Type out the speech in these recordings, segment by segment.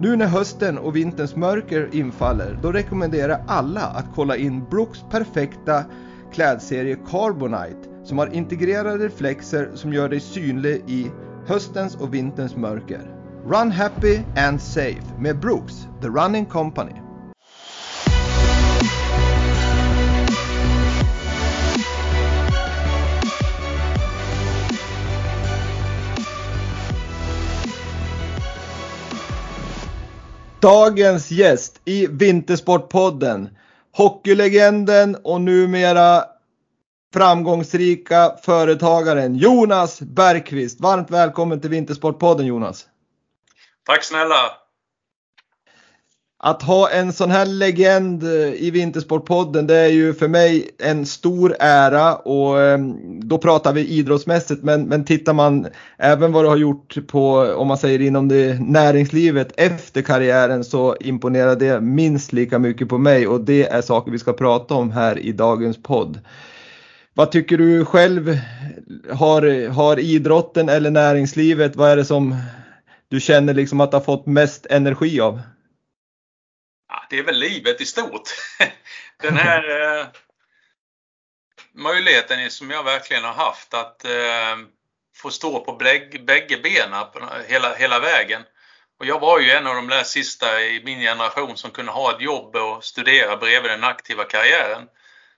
Nu när hösten och vinterns mörker infaller, då rekommenderar jag alla att kolla in Brooks perfekta klädserie Carbonite som har integrerade reflexer som gör dig synlig i höstens och vinterns mörker. Run happy and safe med Brooks, The Running Company. Dagens gäst i Vintersportpodden, hockeylegenden och numera framgångsrika företagaren Jonas Bergqvist. Varmt välkommen till Vintersportpodden Jonas. Tack snälla. Att ha en sån här legend eh, i Vintersportpodden det är ju för mig en stor ära och ehm, då pratar vi idrottsmässigt men, men tittar man även vad du har gjort på om man säger inom det näringslivet efter karriären så imponerar det minst lika mycket på mig och det är saker vi ska prata om här i dagens podd. Vad tycker du själv? Har, har idrotten eller näringslivet, vad är det som du känner liksom att du har fått mest energi av? Det är väl livet i stort. Den här eh, möjligheten som jag verkligen har haft att eh, få stå på bägge benen hela, hela vägen. Och jag var ju en av de där sista i min generation som kunde ha ett jobb och studera bredvid den aktiva karriären.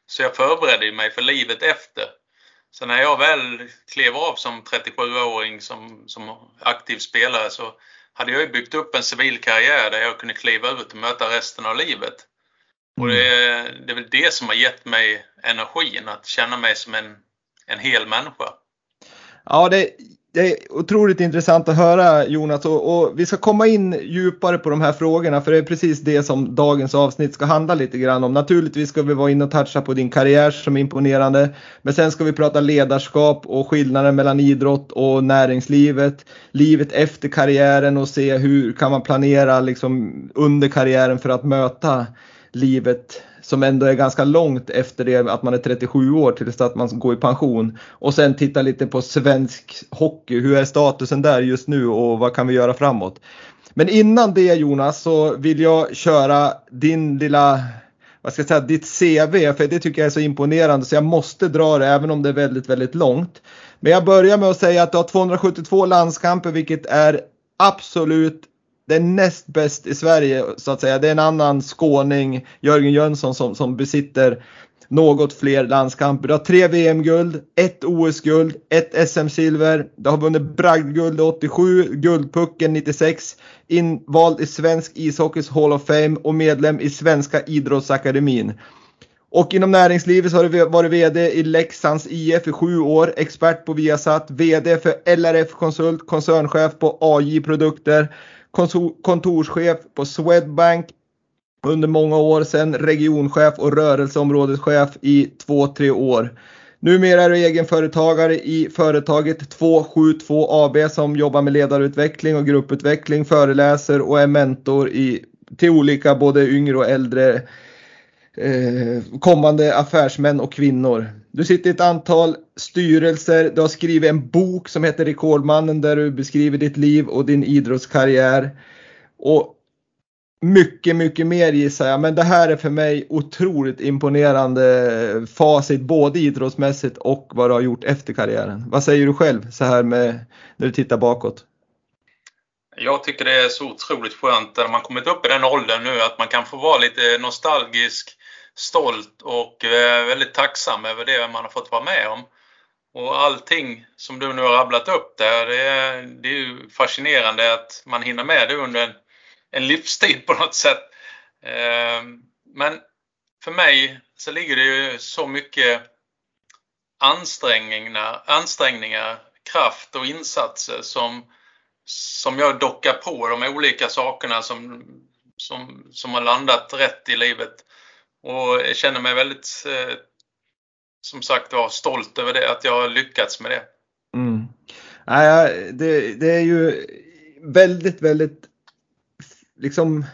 Så jag förberedde mig för livet efter. Så när jag väl klev av som 37-åring som, som aktiv spelare så hade jag ju byggt upp en civil karriär där jag kunde kliva ut och möta resten av livet. Och det, det är väl det som har gett mig energin, att känna mig som en, en hel människa. Ja, det, det är otroligt intressant att höra Jonas och, och, vi ska komma in djupare på de här frågorna för det är precis det som dagens avsnitt ska handla lite grann om. Naturligtvis ska vi vara inne och toucha på din karriär som är imponerande men sen ska vi prata ledarskap och skillnaden mellan idrott och näringslivet, livet efter karriären och se hur kan man planera liksom under karriären för att möta livet som ändå är ganska långt efter det att man är 37 år tills att man går i pension. Och sen titta lite på svensk hockey. Hur är statusen där just nu och vad kan vi göra framåt? Men innan det Jonas så vill jag köra din lilla vad ska jag säga, ditt CV, för det tycker jag är så imponerande så jag måste dra det även om det är väldigt, väldigt långt. Men jag börjar med att säga att du har 272 landskamper vilket är absolut det är näst bäst i Sverige så att säga. Det är en annan skåning, Jörgen Jönsson, som, som besitter något fler landskamper. Du har tre VM-guld, ett OS-guld, ett SM-silver. Du har vunnit bragdguld 87, Guldpucken 96, invald i Svensk ishockeys Hall of Fame och medlem i Svenska idrottsakademin. Och inom näringslivet så har du varit VD i Leksands IF i sju år, expert på Viasat, VD för LRF Konsult, koncernchef på AJ Produkter, kontorschef på Swedbank under många år, sen regionchef och rörelseområdeschef i två, tre år. Numera är du egenföretagare i företaget 272 AB som jobbar med ledarutveckling och grupputveckling, föreläser och är mentor i, till olika både yngre och äldre eh, kommande affärsmän och kvinnor. Du sitter i ett antal styrelser, du har skrivit en bok som heter Rekordmannen där du beskriver ditt liv och din idrottskarriär. Och mycket, mycket mer gissar jag, men det här är för mig otroligt imponerande facit både idrottsmässigt och vad du har gjort efter karriären. Vad säger du själv så här med när du tittar bakåt? Jag tycker det är så otroligt skönt när man kommit upp i den åldern nu att man kan få vara lite nostalgisk stolt och eh, väldigt tacksam över det man har fått vara med om. Och allting som du nu har rabblat upp där, det är, det är ju fascinerande att man hinner med det under en, en livstid på något sätt. Eh, men för mig så ligger det ju så mycket ansträngningar, ansträngningar kraft och insatser som, som jag dockar på de olika sakerna som, som, som har landat rätt i livet. Och jag känner mig väldigt, eh, som sagt var, stolt över det, att jag har lyckats med det. Mm. Ja, det, det är ju väldigt, väldigt liksom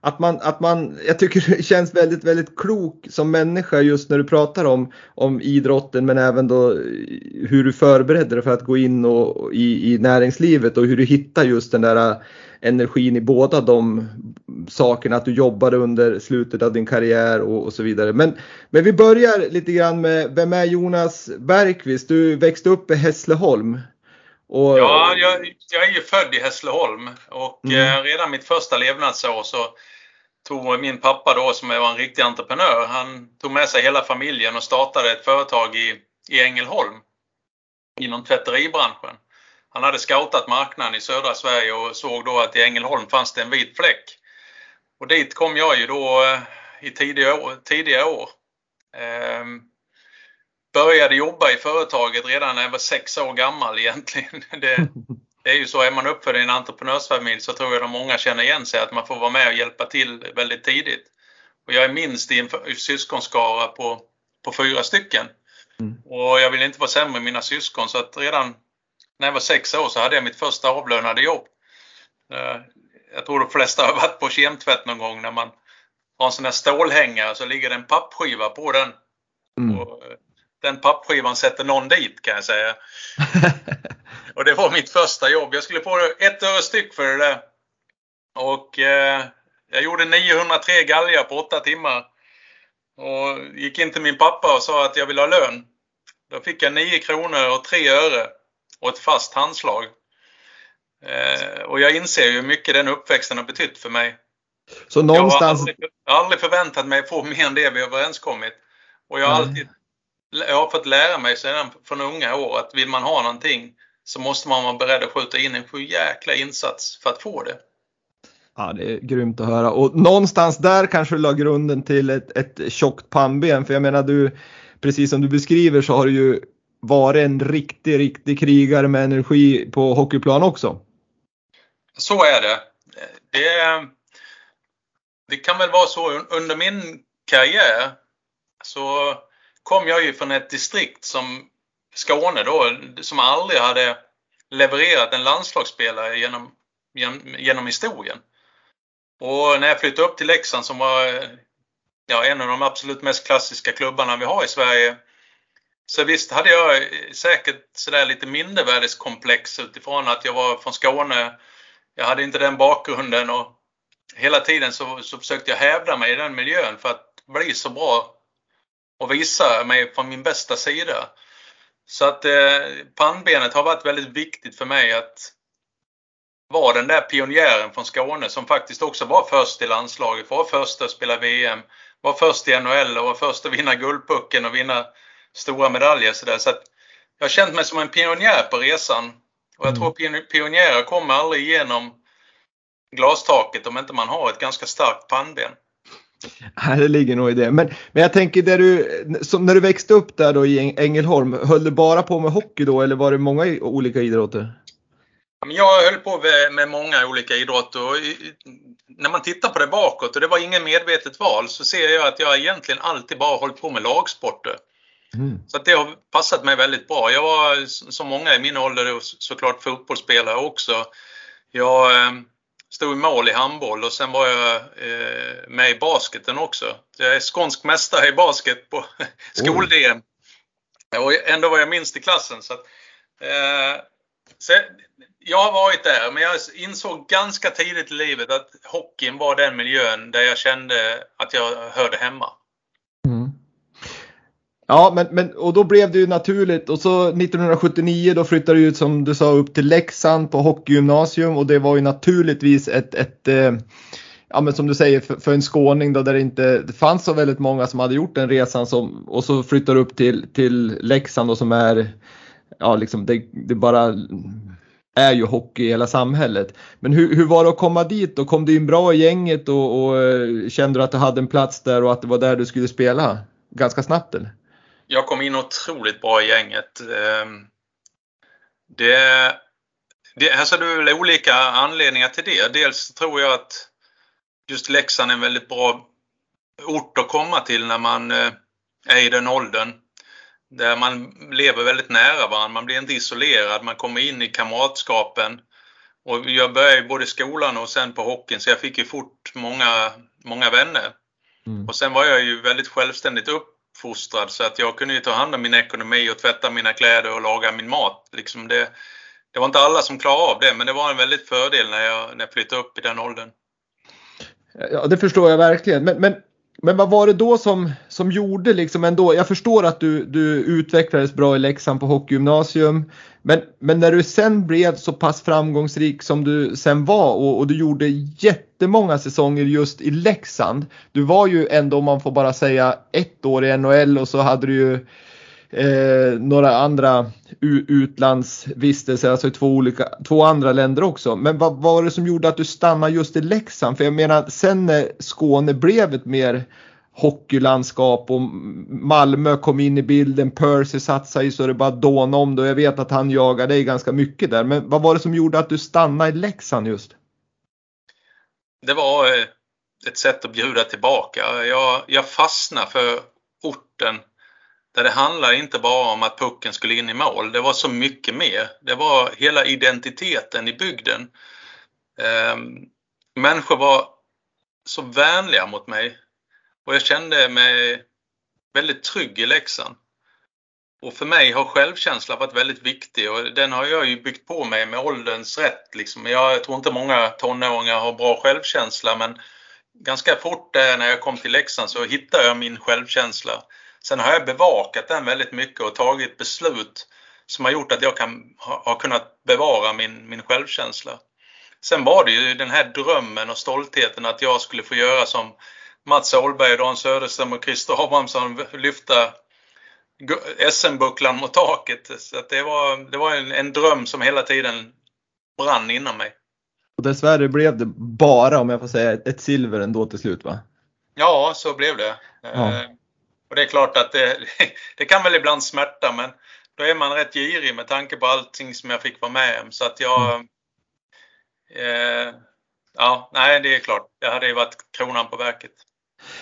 att man, att man, jag tycker det känns väldigt, väldigt klok som människa just när du pratar om, om idrotten men även då hur du förberedde dig för att gå in och, i, i näringslivet och hur du hittar just den där äh, energin i båda de sakerna, att du jobbade under slutet av din karriär och, och, så vidare. Men, men vi börjar lite grann med, vem är Jonas Bergqvist? Du växte upp i Hässleholm. Och... Ja, jag, jag, är ju född i Hässleholm och mm. eh, redan mitt första levnadsår så tog min pappa då som var en riktig entreprenör, han tog med sig hela familjen och startade ett företag i, i Ängelholm inom tvätteribranschen. Han hade scoutat marknaden i södra Sverige och såg då att i Ängelholm fanns det en vit fläck. Och dit kom jag ju då eh, i tidiga år. Tidiga år. Ehm, började jobba i företaget redan när jag var sex år gammal egentligen. Det, det är ju så, är man uppfödd i en entreprenörsfamilj så tror jag att många känner igen sig att man får vara med och hjälpa till väldigt tidigt. Och jag är minst i en syskonskara på, på fyra stycken. Mm. Och jag vill inte vara sämre än mina syskon så att redan när jag var sex år så hade jag mitt första avlönade jobb. Eh, jag tror de flesta har varit på kemtvätt någon gång när man har en sån här stålhängare så ligger det en pappskiva på den. Mm. Och eh, den pappskivan sätter någon dit kan jag säga. och det var mitt första jobb. Jag skulle få ett öre styck för det där. Och eh, jag gjorde 903 galgar på åtta timmar. Och gick in till min pappa och sa att jag vill ha lön. Då fick jag 9 kronor och 3 öre och ett fast handslag. Eh, och jag inser ju hur mycket den uppväxten har betytt för mig. Så någonstans... Jag har aldrig, aldrig förväntat mig att få mer än det vi överenskommit. Och jag har alltid jag har fått lära mig sedan från unga år att vill man ha någonting så måste man vara beredd att skjuta in en jäkla insats för att få det. Ja, det är grymt att höra och någonstans där kanske du la grunden till ett, ett tjockt pannben för jag menar du, precis som du beskriver så har du ju varit en riktig, riktig krigare med energi på hockeyplan också. Så är det. Det, det kan väl vara så under min karriär så kom jag ju från ett distrikt som Skåne då, som aldrig hade levererat en landslagsspelare genom, genom, genom historien. Och när jag flyttade upp till Leksand som var ja, en av de absolut mest klassiska klubbarna vi har i Sverige. Så visst hade jag säkert sådär lite mindervärdeskomplex utifrån att jag var från Skåne. Jag hade inte den bakgrunden och hela tiden så, så försökte jag hävda mig i den miljön för att bli så bra och visa mig från min bästa sida. Så att eh, pannbenet har varit väldigt viktigt för mig att vara den där pionjären från Skåne som faktiskt också var först i landslaget, var först att spela VM, var först i NHL och var först att vinna Guldpucken och vinna stora medaljer. Så, där. så att jag har känt mig som en pionjär på resan. Och jag mm. tror pionjärer kommer aldrig igenom glastaket om inte man har ett ganska starkt pannben. Nej, det ligger nog i det. Men, men jag tänker, där du, som när du växte upp där då i Ängelholm, höll du bara på med hockey då eller var det många olika idrotter? Jag höll på med många olika idrotter och när man tittar på det bakåt och det var ingen medvetet val så ser jag att jag egentligen alltid bara hållit på med lagsporter. Mm. Så det har passat mig väldigt bra. Jag var som många i min ålder såklart fotbollsspelare också. Jag eh, stod i mål i handboll och sen var jag eh, med i basketen också. Jag är skånsk mästare i basket på skol-DM. Och ändå var jag minst i klassen. Så, att, eh, så jag har varit där, men jag insåg ganska tidigt i livet att hockeyn var den miljön där jag kände att jag hörde hemma. Ja, men, men och då blev det ju naturligt och så 1979 då flyttade du ut som du sa upp till Leksand på hockeygymnasium och det var ju naturligtvis ett, ett eh, ja men som du säger för, för en skåning då där det inte det fanns så väldigt många som hade gjort den resan som, och så flyttar upp till, till Leksand och som är, ja liksom det, det bara är ju hockey i hela samhället. Men hur, hur var det att komma dit och kom du in bra i gänget och, och eh, kände du att du hade en plats där och att det var där du skulle spela ganska snabbt eller? Jag kom in otroligt bra i gänget. Ehm, det, det, alltså det är väl olika anledningar till det. Dels tror jag att just Leksand är en väldigt bra ort att komma till när man eh, är i den åldern. Där man lever väldigt nära varandra, man blir inte isolerad, man kommer in i kamratskapen. Och jag började både i skolan och sen på hockeyn så jag fick ju fort många, många vänner. Mm. Och sen var jag ju väldigt självständigt uppfostrad så att jag kunde ju ta hand om min ekonomi och tvätta mina kläder och laga min mat. Liksom det, det var inte alla som klarade av det men det var en väldigt fördel när jag, när jag flyttade upp i den åldern. Ja, det förstår jag verkligen. Men, men, men vad var det då som, som gjorde liksom ändå? Jag förstår att du, du utvecklades bra i Leksand på hockeygymnasium. Men, men när du sen blev så pass framgångsrik som du sen var och, och du gjorde jättemånga säsonger just i Leksand. Du var ju ändå, om man får bara säga, ett år i NHL och så hade du ju eh, några andra utlandsvistelser, alltså i två, olika, två andra länder också. Men vad var det som gjorde att du stannade just i Leksand? För jag menar sen när Skåne blev ett mer hockeylandskap och Malmö kom in i bilden, Percy satsade i så det bara dånade om det och jag vet att han jagade dig ganska mycket där. Men vad var det som gjorde att du stannade i Leksand just? Det var eh, ett sätt att bjuda tillbaka. Jag, jag fastnade för orten där det handlar inte bara om att pucken skulle in i mål. Det var så mycket mer. Det var hela identiteten i bygden. Eh, människor var så vänliga mot mig och jag kände mig väldigt trygg i Leksand. Och för mig har självkänsla varit väldigt viktig och den har jag ju byggt på mig med ålderns rätt. Liksom. Jag tror inte många tonåringar har bra självkänsla men ganska fort när jag kom till Leksand så hittade jag min självkänsla. Sen har jag bevakat den väldigt mycket och tagit beslut som har gjort att jag kan, har kunnat bevara min, min självkänsla. Sen var det ju den här drömmen och stoltheten att jag skulle få göra som Mats Ahlberg, Dan Söderström och Christer Abrahamsson lyfta SM-bucklan mot taket. Så det var, det var en, en, dröm som hela tiden brann inom mig. Och dessvärre blev det bara, om jag får säga, ett silver ändå till slut va? Ja, så blev det. Ja. Och det är klart att det, det kan väl ibland smärta men då är man rätt girig med tanke på allting som jag fick vara med om. Så att jag... Mm. Eh, ja, nej det är klart. Det hade ju varit kronan på verket.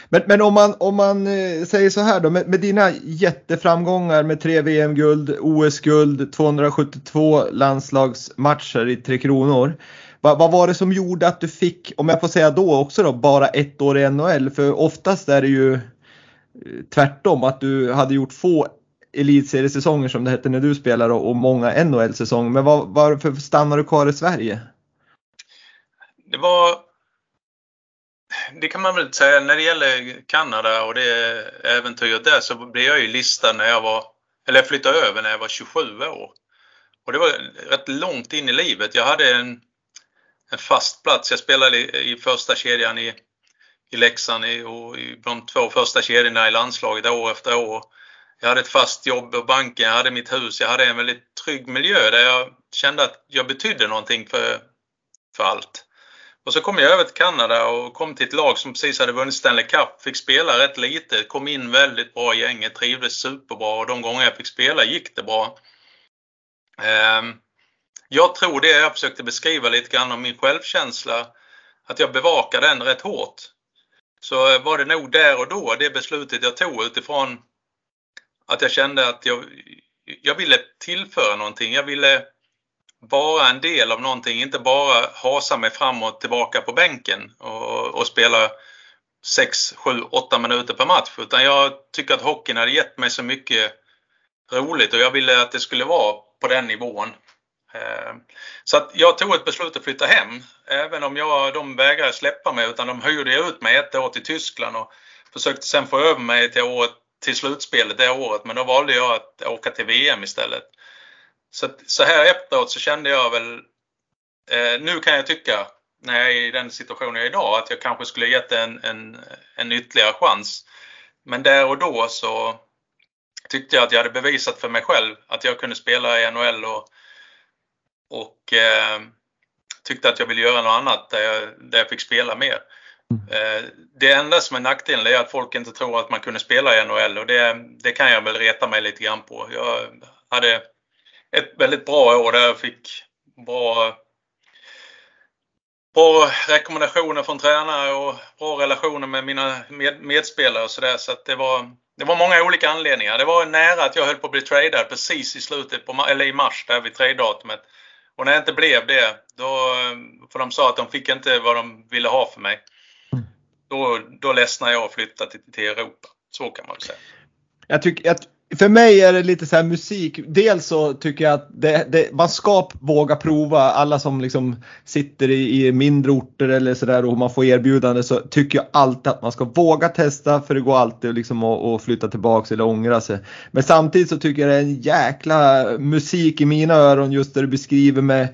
Men, men om, man, om man eh, säger så här då, med, med dina jätteframgångar med tre VM-guld, OS-guld, 272 landslagsmatcher i Tre Kronor. Vad, vad, var det som gjorde att du fick, om jag får säga då också då, bara ett år i NHL? För oftast är det ju tvärtom, att du hade gjort få elitseriesäsonger som det hette när du spelade och många NHL-säsonger. Men var, varför stannade du kvar i Sverige? Det var det kan man väl säga när det gäller Kanada och det äventyret där så blev jag ju listad när jag var, eller jag flyttade över när jag var 27 år. Och det var rätt långt in i livet. Jag hade en, en fast plats. Jag spelade i, i första kedjan i i Leksand och i de två första kedjorna i landslaget år efter år. Jag hade ett fast jobb på banken, jag hade mitt hus, jag hade en väldigt trygg miljö där jag kände att jag betydde någonting för, för allt. Och så kom jag över till Kanada och kom till ett lag som precis hade vunnit Stanley Cup, fick spela rätt lite, kom in väldigt bra i gänget, trivdes superbra och de gånger jag fick spela gick det bra. Ehm, jag tror det jag försökte beskriva lite grann om min självkänsla, att jag bevakade den rätt hårt så eh, var det nog där och då det beslutet jag tog utifrån att jag kände att jag, jag ville tillföra någonting. Jag ville vara en del av någonting, inte bara hasa mig fram och tillbaka på bänken och, och spela 6, 7, 8 minuter per match. Utan jag tycker att hockeyn hade gett mig så mycket roligt och jag ville att det skulle vara på den nivån. Eh, så att jag tog ett beslut att flytta hem, även om jag, de vägrade släppa mig utan de hyrde ut mig ett år till Tyskland och försökte sen få över mig till, året, till slutspelet det året men då valde jag att åka till VM istället. Så, så här efteråt så kände jag väl, eh, nu kan jag tycka när jag är i den situationen jag är idag, att jag kanske skulle gett en, en, en ytterligare chans. Men där och då så tyckte jag att jag hade bevisat för mig själv att jag kunde spela i NHL och, och eh, tyckte att jag ville göra något annat där jag, där jag fick spela mer. Mm. Eh, det enda som är nackdelen är att folk inte tror att man kunde spela i NHL och det, det kan jag väl reta mig lite grann på. Jag hade ett väldigt bra år där jag fick bra, bra rekommendationer från tränare och bra relationer med mina med, medspelare och sådär. Så att det var, det var många olika anledningar. Det var nära att jag höll på att bli tradad precis i slutet på, eller i mars där vid trade-datumet. Och när jag inte blev det, då, för de sa att de fick inte vad de ville ha för mig. Då, då ledsnade jag och flyttade till, till Europa. Så kan man säga. Jag tycker, jag, för mig är det lite så här musik. Dels så tycker jag att det, det, man ska våga prova. Alla som liksom sitter i, i mindre orter eller sådär och man får erbjudande så tycker jag alltid att man ska våga testa för det går alltid liksom att, att flytta tillbaks eller ångra sig. Men samtidigt så tycker jag det är en jäkla musik i mina öron just det du beskriver med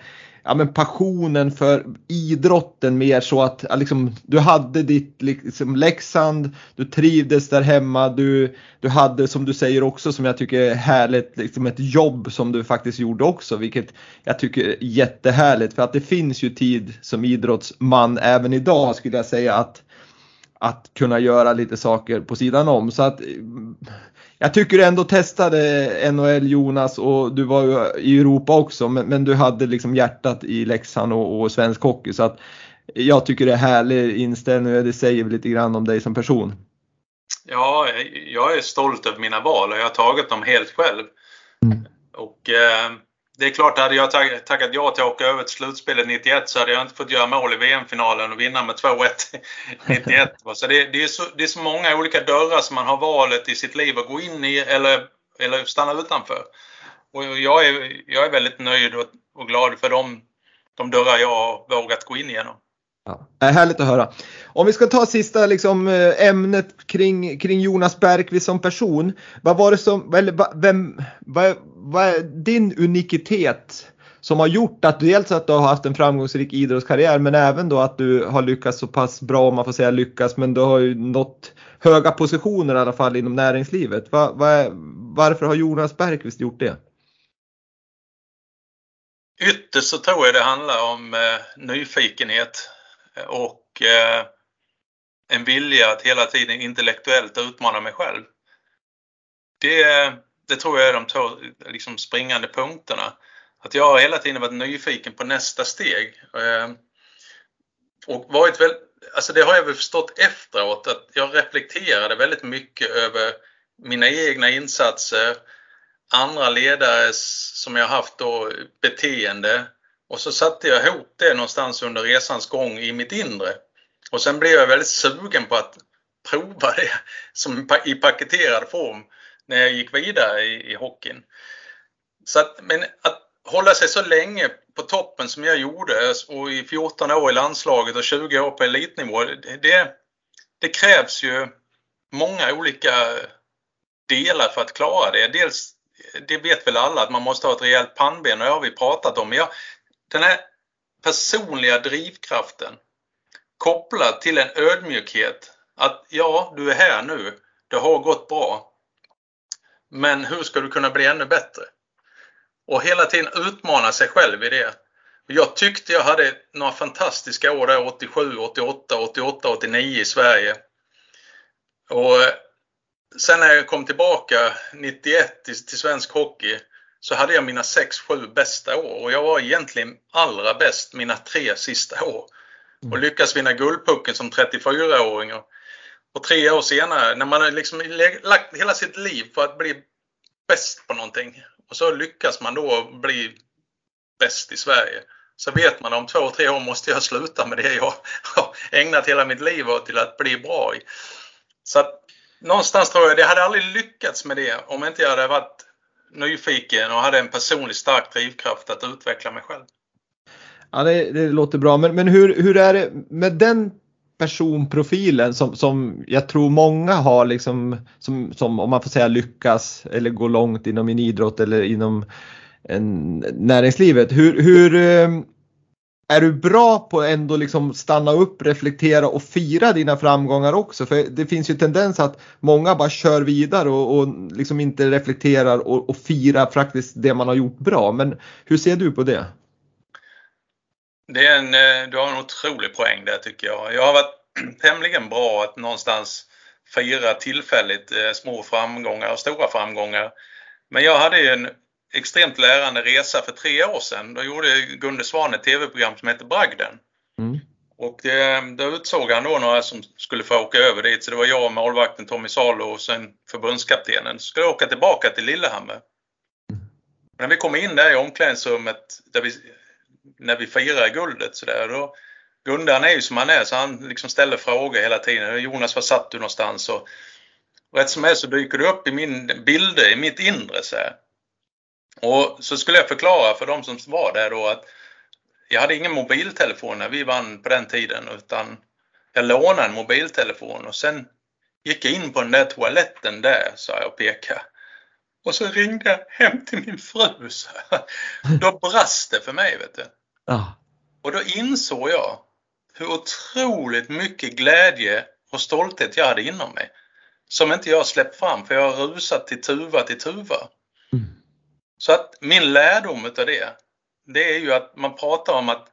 ja, men passionen för idrotten mer så att liksom, du hade ditt liksom, Leksand, du trivdes där hemma, du, du hade som du säger också som jag tycker är härligt, liksom ett jobb som du faktiskt gjorde också, vilket jag tycker är jättehärligt. För att det finns ju tid som idrottsman även idag skulle jag säga att att kunna göra lite saker på sidan om. Så att jag tycker du ändå testade NHL Jonas och du var ju i Europa också men, men du hade liksom hjärtat i Leksand och, och svensk hockey så att jag tycker det är härlig inställning och det säger lite grann om dig som person. Ja, jag är stolt över mina val och jag har tagit dem helt själv. Mm. Och eh, det är klart, hade jag tackat ja till att åka över till slutspelet 91 så hade jag inte fått göra mål i VM-finalen och vinna med 2-1 91. Så det, det, är så det är så många olika dörrar som man har valet i sitt liv att gå in i eller, eller stanna utanför. Och jag är, jag är väldigt nöjd och, och glad för de, de dörrar jag har vågat gå in igenom. Ja, härligt att höra. Om vi ska ta sista liksom, eh, ämnet kring, kring Jonas Bergqvist som person. Vad var det som, eller vem, vad, vad är din unikitet som har gjort att du dels att du har haft en framgångsrik idrottskarriär men även då att du har lyckats så pass bra om man får säga lyckas men du har ju nått höga positioner i alla fall inom näringslivet. Va, va, varför har Jonas Bergqvist gjort det? Ytterst så tror jag det handlar om eh, nyfikenhet och eh, en vilja att hela tiden intellektuellt utmana mig själv. Det, det tror jag är de två liksom, springande punkterna. Att jag har hela tiden varit nyfiken på nästa steg. Eh, och varit väl, alltså det har jag väl förstått efteråt att jag reflekterade väldigt mycket över mina egna insatser, andra ledares som jag haft då beteende och så satte jag ihop det någonstans under resans gång i mitt inre. Och sen blev jag väldigt sugen på att prova det som i paketerad form när jag gick vidare i, i hockeyn. Så att, men att hålla sig så länge på toppen som jag gjorde och i 14 år i landslaget och 20 år på elitnivå. Det, det krävs ju många olika delar för att klara det. Dels, det vet väl alla att man måste ha ett rejält pannben och det har vi pratat om. Jag, den här personliga drivkraften kopplad till en ödmjukhet att ja, du är här nu. Det har gått bra. Men hur ska du kunna bli ännu bättre? Och hela tiden utmana sig själv i det. Jag tyckte jag hade några fantastiska år där 87, 88, 88, 89 i Sverige. Och sen när jag kom tillbaka 91 till, till svensk hockey så hade jag mina 6-7 bästa år och jag var egentligen allra bäst mina tre sista år. Och mm. lyckas vinna Guldpucken som 34-åring. Och tre år senare, när man har liksom lagt hela sitt liv på att bli bäst på någonting och så lyckas man då bli bäst i Sverige. Så vet man om två, tre år måste jag sluta med det jag har ägnat hela mitt liv åt till att bli bra i. Så att, någonstans tror jag det hade aldrig lyckats med det om inte jag hade varit nyfiken och hade en personlig stark drivkraft att utveckla mig själv. Ja, det, det låter bra. Men, men hur, hur är det med den personprofilen som, som jag tror många har liksom, som, som om man får säga lyckas eller gå långt inom en idrott eller inom en, näringslivet. Hur, hur, eh, är du bra på att ändå liksom stanna upp, reflektera och fira dina framgångar också? För det finns ju tendens att många bara kör vidare och, och liksom inte reflekterar och, och firar faktiskt det man har gjort bra. Men hur ser du på det? Det är en, eh, du har en otrolig poäng där tycker jag. Jag har varit tämligen bra att någonstans fira tillfälligt eh, små framgångar och stora framgångar. Men jag hade ju en extremt lärande resa för tre år sedan. Då gjorde Gunde Svan ett tv-program som heter Bragden. Mm. Och eh, då utsåg han då några som skulle få åka över dit. Så det var jag, målvakten Tommy Salo och sen förbundskaptenen. Så skulle jag åka tillbaka till Lillehammer. Mm. När vi kom in där i omklädningsrummet där vi, när vi firade guldet så där, då Gunde han är ju som han är så han liksom ställer frågor hela tiden. Jonas, var satt du någonstans? Och, och rätt som är så dyker det upp i min bilder, i mitt inre. Så här. Och så skulle jag förklara för de som var där då att jag hade ingen mobiltelefon när vi vann på den tiden utan jag lånade en mobiltelefon och sen gick jag in på den där toaletten där, sa jag och pekade. Och så ringde jag hem till min fru. Så då brast det för mig. vet du. Ja. Och då insåg jag hur otroligt mycket glädje och stolthet jag hade inom mig. Som inte jag släppt fram för jag har rusat till tuva till tuva. Så att min lärdom utav det, det är ju att man pratar om att,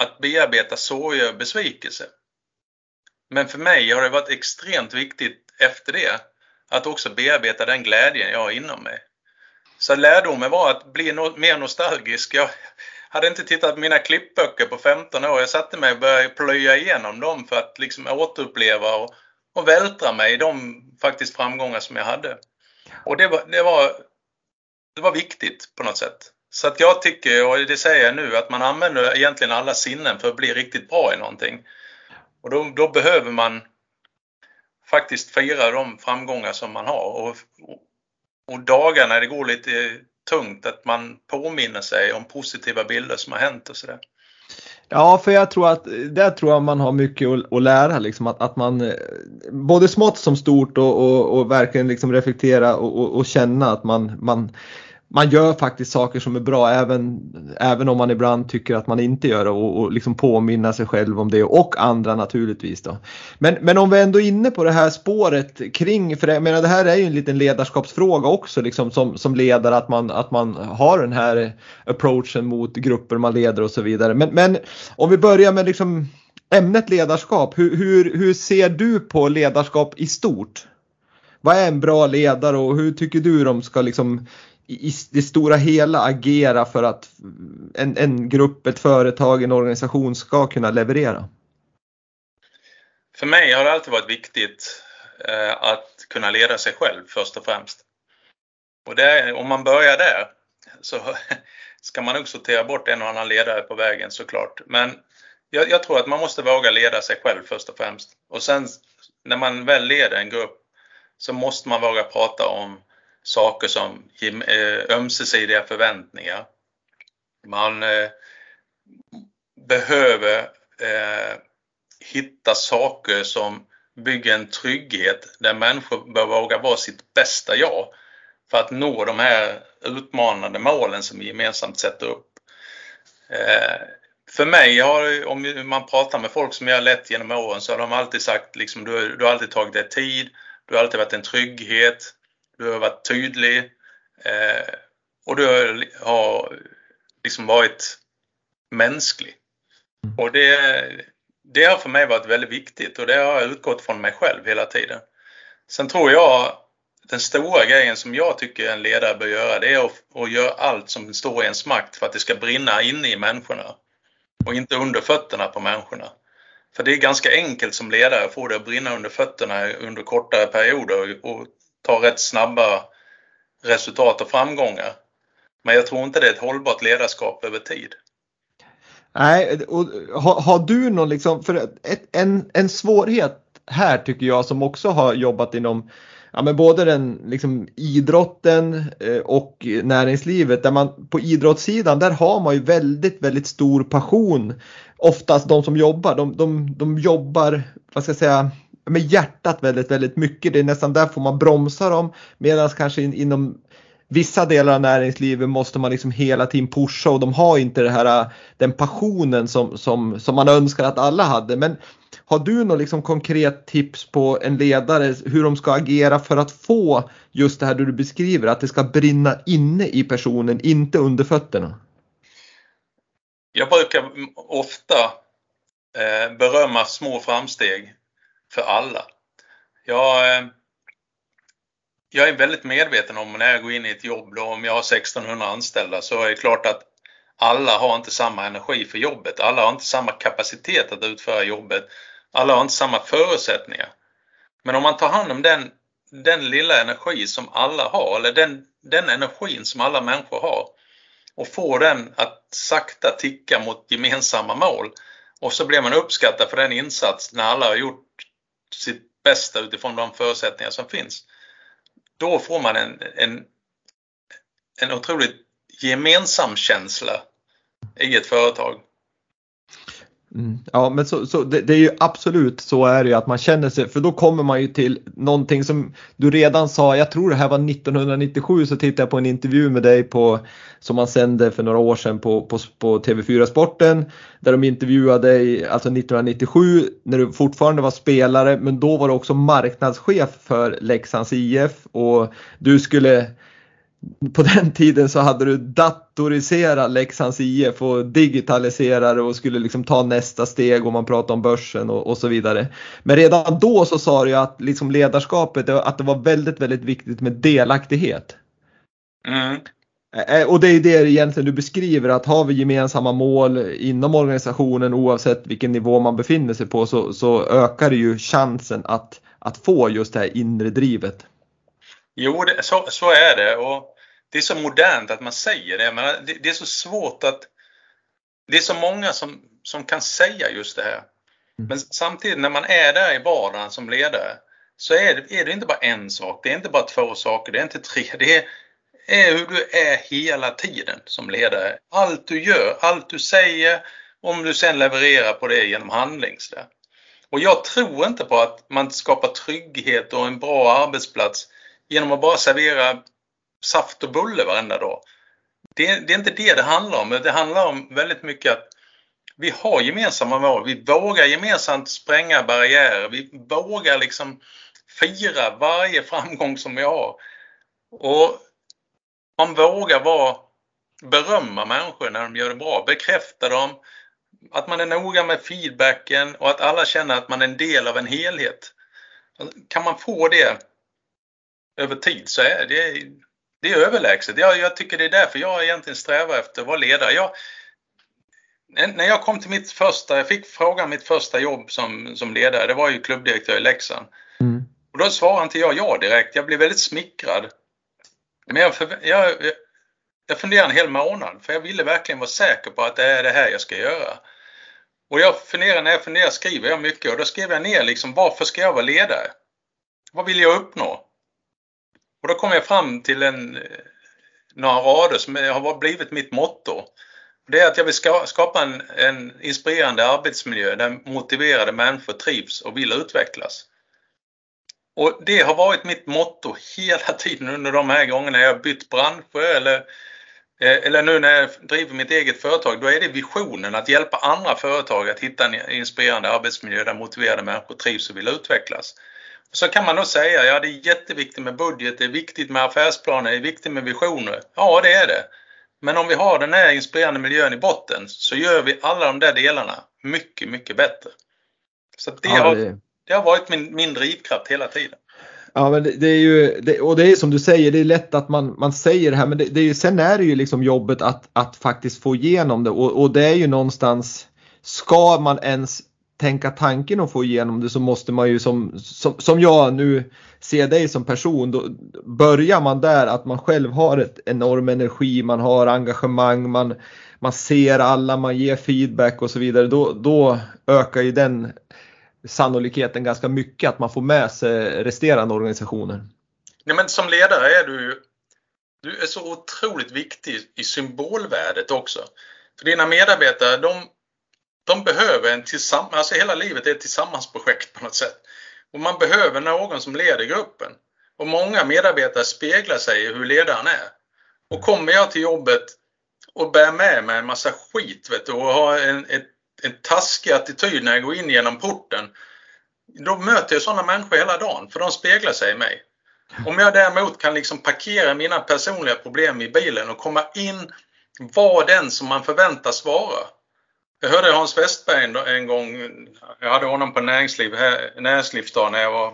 att bearbeta sorg och besvikelse. Men för mig har det varit extremt viktigt efter det att också bearbeta den glädjen jag har inom mig. Så lärdomen var att bli no mer nostalgisk. Jag hade inte tittat på mina klippböcker på 15 år. Jag satte mig och började plöja igenom dem för att liksom återuppleva och, och vältra mig i de faktiskt framgångar som jag hade. Och det var, det var det var viktigt på något sätt. Så att jag tycker, och det säger jag nu, att man använder egentligen alla sinnen för att bli riktigt bra i någonting. Och då, då behöver man faktiskt fira de framgångar som man har. Och, och, och dagar när det går lite tungt, att man påminner sig om positiva bilder som har hänt och sådär. Ja, för jag tror att där tror jag man har mycket att, lära. Liksom, att, att man eh, både smått som stort och, och, och verkligen liksom reflektera och, och, känna att man, man man gör faktiskt saker som är bra även, även om man ibland tycker att man inte gör det och, och liksom påminna sig själv om det och andra naturligtvis. Då. Men, men om vi ändå är inne på det här spåret kring, för jag menar det här är ju en liten ledarskapsfråga också liksom som, som ledare att man, att man har den här approachen mot grupper man leder och så vidare. Men, men om vi börjar med liksom ämnet ledarskap, hur, hur, hur ser du på ledarskap i stort? Vad är en bra ledare och hur tycker du de ska liksom i det stora hela agera för att en, en grupp, ett företag, en organisation ska kunna leverera? För mig har det alltid varit viktigt eh, att kunna leda sig själv först och främst. Och det, om man börjar där så ska man nog sortera bort en och annan ledare på vägen såklart. Men jag, jag, tror att man måste våga leda sig själv först och främst. Och sen när man väl leder en grupp så måste man våga prata om saker som eh, ömsesidiga förväntningar. Man eh, behöver eh, hitta saker som bygger en trygghet där människor bör våga vara sitt bästa jag för att nå de här utmanande målen som vi gemensamt sätter upp. För mig, har, om man pratar med folk som jag har lett genom åren, så har de alltid sagt liksom, du, du har alltid tagit dig tid, du har alltid varit en trygghet, du har varit tydlig eh, och du har liksom varit mänsklig. Mm. Och det, det har för mig varit väldigt viktigt och det har jag utgått från mig själv hela tiden. Sen tror jag den stora grejen som jag tycker en ledare bör göra det är att, att göra allt som står i ens makt för att det ska brinna inne i människorna och inte under fötterna på människorna. För det är ganska enkelt som ledare att få det att brinna under fötterna under kortare perioder och ta rätt snabba resultat och framgångar. Men jag tror inte det är ett hållbart ledarskap över tid. Nej, och har, har du någon liksom, för ett, en, en svårighet här tycker jag som också har jobbat inom ja, men både den liksom, idrotten eh, och näringslivet där man på idrottssidan där har man ju väldigt väldigt stor passion. Oftast de som jobbar, de, de, de jobbar, vad ska jag säga, med hjärtat väldigt, väldigt mycket. Det är nästan där får man bromsa dem. Medan kanske in, inom vissa delar av näringslivet måste man liksom hela tiden pusha och de har inte det här, äh, den passionen som, som, som man önskar att alla hade. Men har du något liksom konkret tips på en ledare hur de ska agera för att få just det här du beskriver, att det ska brinna inne i personen, inte under fötterna? Jag brukar ofta eh, berömma små framsteg för alla. Jag, eh, jag är väldigt medveten om när jag går in i ett jobb, då, om jag har 1600 anställda, så är det klart att alla har inte samma energi för jobbet. Alla har inte samma kapacitet att utföra jobbet. Alla har inte samma förutsättningar. Men om man tar hand om den, den lilla energi som alla har, eller den, den energin som alla människor har och får den att sakta ticka mot gemensamma mål och så blir man uppskattad för den insats när alla har gjort sitt bästa utifrån de förutsättningar som finns. Då får man en, en, en otroligt gemensam känsla i ett företag. Mm. Ja men så, så det, det, är ju absolut så är det ju att man känner sig, för då kommer man ju till någonting som du redan sa, jag tror det här var 1997 så tittade jag på en intervju med dig på, som man sände för några år sedan på, på, på TV4 Sporten där de intervjuade dig alltså 1997 när du fortfarande var spelare men då var du också marknadschef för Leksands IF och du skulle på den tiden så hade du datoriserat Leksands IF och digitaliserat och skulle liksom ta nästa steg om man pratar om börsen och, och, så vidare. Men redan då så sa du att liksom ledarskapet, att det var väldigt, väldigt viktigt med delaktighet. Mm. Och det är det egentligen du beskriver att har vi gemensamma mål inom organisationen oavsett vilken nivå man befinner sig på så, så ökar det ju chansen att, att få just det här inre drivet. Jo, det, så, så är det och det är så modernt att man säger det. Men det, det, är så svårt att... Det är så många som, som kan säga just det här. Mm. Men samtidigt när man är där i vardagen som ledare så är det, är det inte bara en sak, det är inte bara två saker, det är inte tre. Det är, är hur du är hela tiden som ledare. Allt du gör, allt du säger, om du sen levererar på det genom handling. Och jag tror inte på att man skapar trygghet och en bra arbetsplats genom att bara servera saft och bulle varenda dag. Det, det är inte det det handlar om. Det handlar om väldigt mycket att vi har gemensamma mål. Vi vågar gemensamt spränga barriärer. Vi vågar liksom fira varje framgång som vi har. Och man vågar vara, berömma människor när de gör det bra, bekräfta dem, att man är noga med feedbacken och att alla känner att man är en del av en helhet. Kan man få det över tid så är det, det är överlägset. Jag, jag tycker det är därför jag egentligen strävar efter att vara ledare. Jag, när jag kom till mitt första, jag fick frågan mitt första jobb som, som ledare, det var ju klubbdirektör i Leksand. Mm. Och då svarade inte jag ja direkt. Jag blev väldigt smickrad. Men jag, jag, jag funderade en hel månad för jag ville verkligen vara säker på att det är det här jag ska göra. Och jag funderar, när jag funderar skriver jag mycket och då skrev jag ner liksom varför ska jag vara ledare? Vad vill jag uppnå? Och då kom jag fram till en, eh, några rader som har blivit mitt motto. Det är att jag vill skapa en, en inspirerande arbetsmiljö där motiverade människor trivs och vill utvecklas. Och det har varit mitt motto hela tiden under de här gångerna jag bytt branscher eller, eh, eller nu när jag driver mitt eget företag. Då är det visionen att hjälpa andra företag att hitta en inspirerande arbetsmiljö där motiverade människor trivs och vill utvecklas. Så kan man då säga, ja det är jätteviktigt med budget, det är viktigt med affärsplaner, det är viktigt med visioner. Ja, det är det. Men om vi har den här inspirerande miljön i botten så gör vi alla de där delarna mycket, mycket bättre. Så det, ja, har, det... har varit min, min drivkraft hela tiden. Ja men det, det är ju, det, och det är som du säger, det är lätt att man, man säger det här men det, det är ju, sen är det ju liksom jobbet att, att faktiskt få igenom det och, och det är ju någonstans, ska man ens tänka tanken och få igenom det så måste man ju som, som, som jag nu ser dig som person, då börjar man där att man själv har ett enorm energi, man har engagemang, man, man ser alla, man ger feedback och så vidare, då, då ökar ju den sannolikheten ganska mycket att man får med sig resterande organisationer. Nej, men som ledare är du du är så otroligt viktig i symbolvärdet också. För dina medarbetare, de de behöver en tillsammans, alltså hela livet är ett tillsammansprojekt på något sätt. Och man behöver någon som leder gruppen. Och många medarbetare speglar sig i hur ledaren är. Och kommer jag till jobbet och bär med mig en massa skit vet du, och har en, ett, en taskig attityd när jag går in genom porten. Då möter jag sådana människor hela dagen för de speglar sig i mig. Om jag däremot kan liksom parkera mina personliga problem i bilen och komma in, vara den som man förväntas vara. Jag hörde Hans Westberg en gång, jag hade honom på näringsliv, näringslivsdag när jag var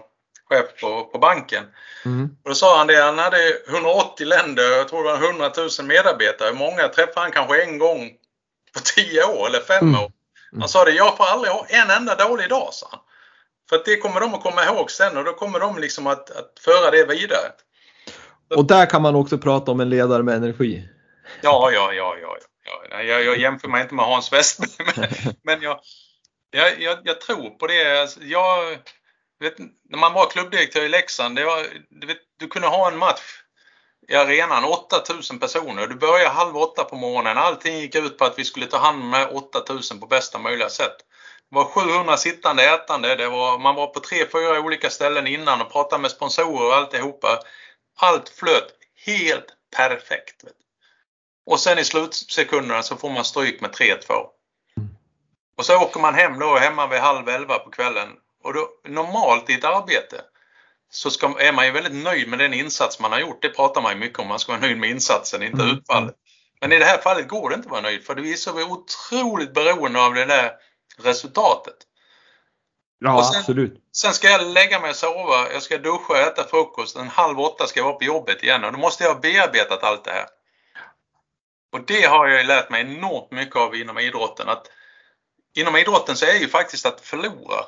chef på, på banken. Mm. Och då sa han det, han hade 180 länder, jag tror det var 100 000 medarbetare. Många träffade han kanske en gång på 10 år eller 5 mm. år. Han sa det, jag får aldrig ha en enda dålig dag, sa han. För det kommer de att komma ihåg sen och då kommer de liksom att, att föra det vidare. Och där kan man också prata om en ledare med energi. Ja, ja, ja, ja. Jag, jag jämför mig inte med Hans Westberg, men, men jag, jag, jag, jag, tror på det. Alltså, jag, vet, när man var klubbdirektör i Leksand, det var, du, vet, du kunde ha en match i arenan, 8000 personer. Du började halv åtta på morgonen. Allting gick ut på att vi skulle ta hand om de 8000 på bästa möjliga sätt. Det var 700 sittande ätande. Det var, man var på tre, fyra olika ställen innan och pratade med sponsorer och alltihopa. Allt flöt helt perfekt. Och sen i slutsekunderna så får man stryk med 3-2. Och så åker man hem då, hemma vid halv elva på kvällen. Och då, normalt i ett arbete så ska, är man ju väldigt nöjd med den insats man har gjort. Det pratar man ju mycket om, man ska vara nöjd med insatsen, inte mm. utfallet. Men i det här fallet går det inte att vara nöjd för vi är så otroligt beroende av det där resultatet. Ja, sen, absolut. Sen ska jag lägga mig och sova, jag ska duscha och äta frukost. En halv åtta ska jag vara på jobbet igen och då måste jag ha bearbetat allt det här. Och det har jag lärt mig enormt mycket av inom idrotten. Att inom idrotten så är ju faktiskt att förlora,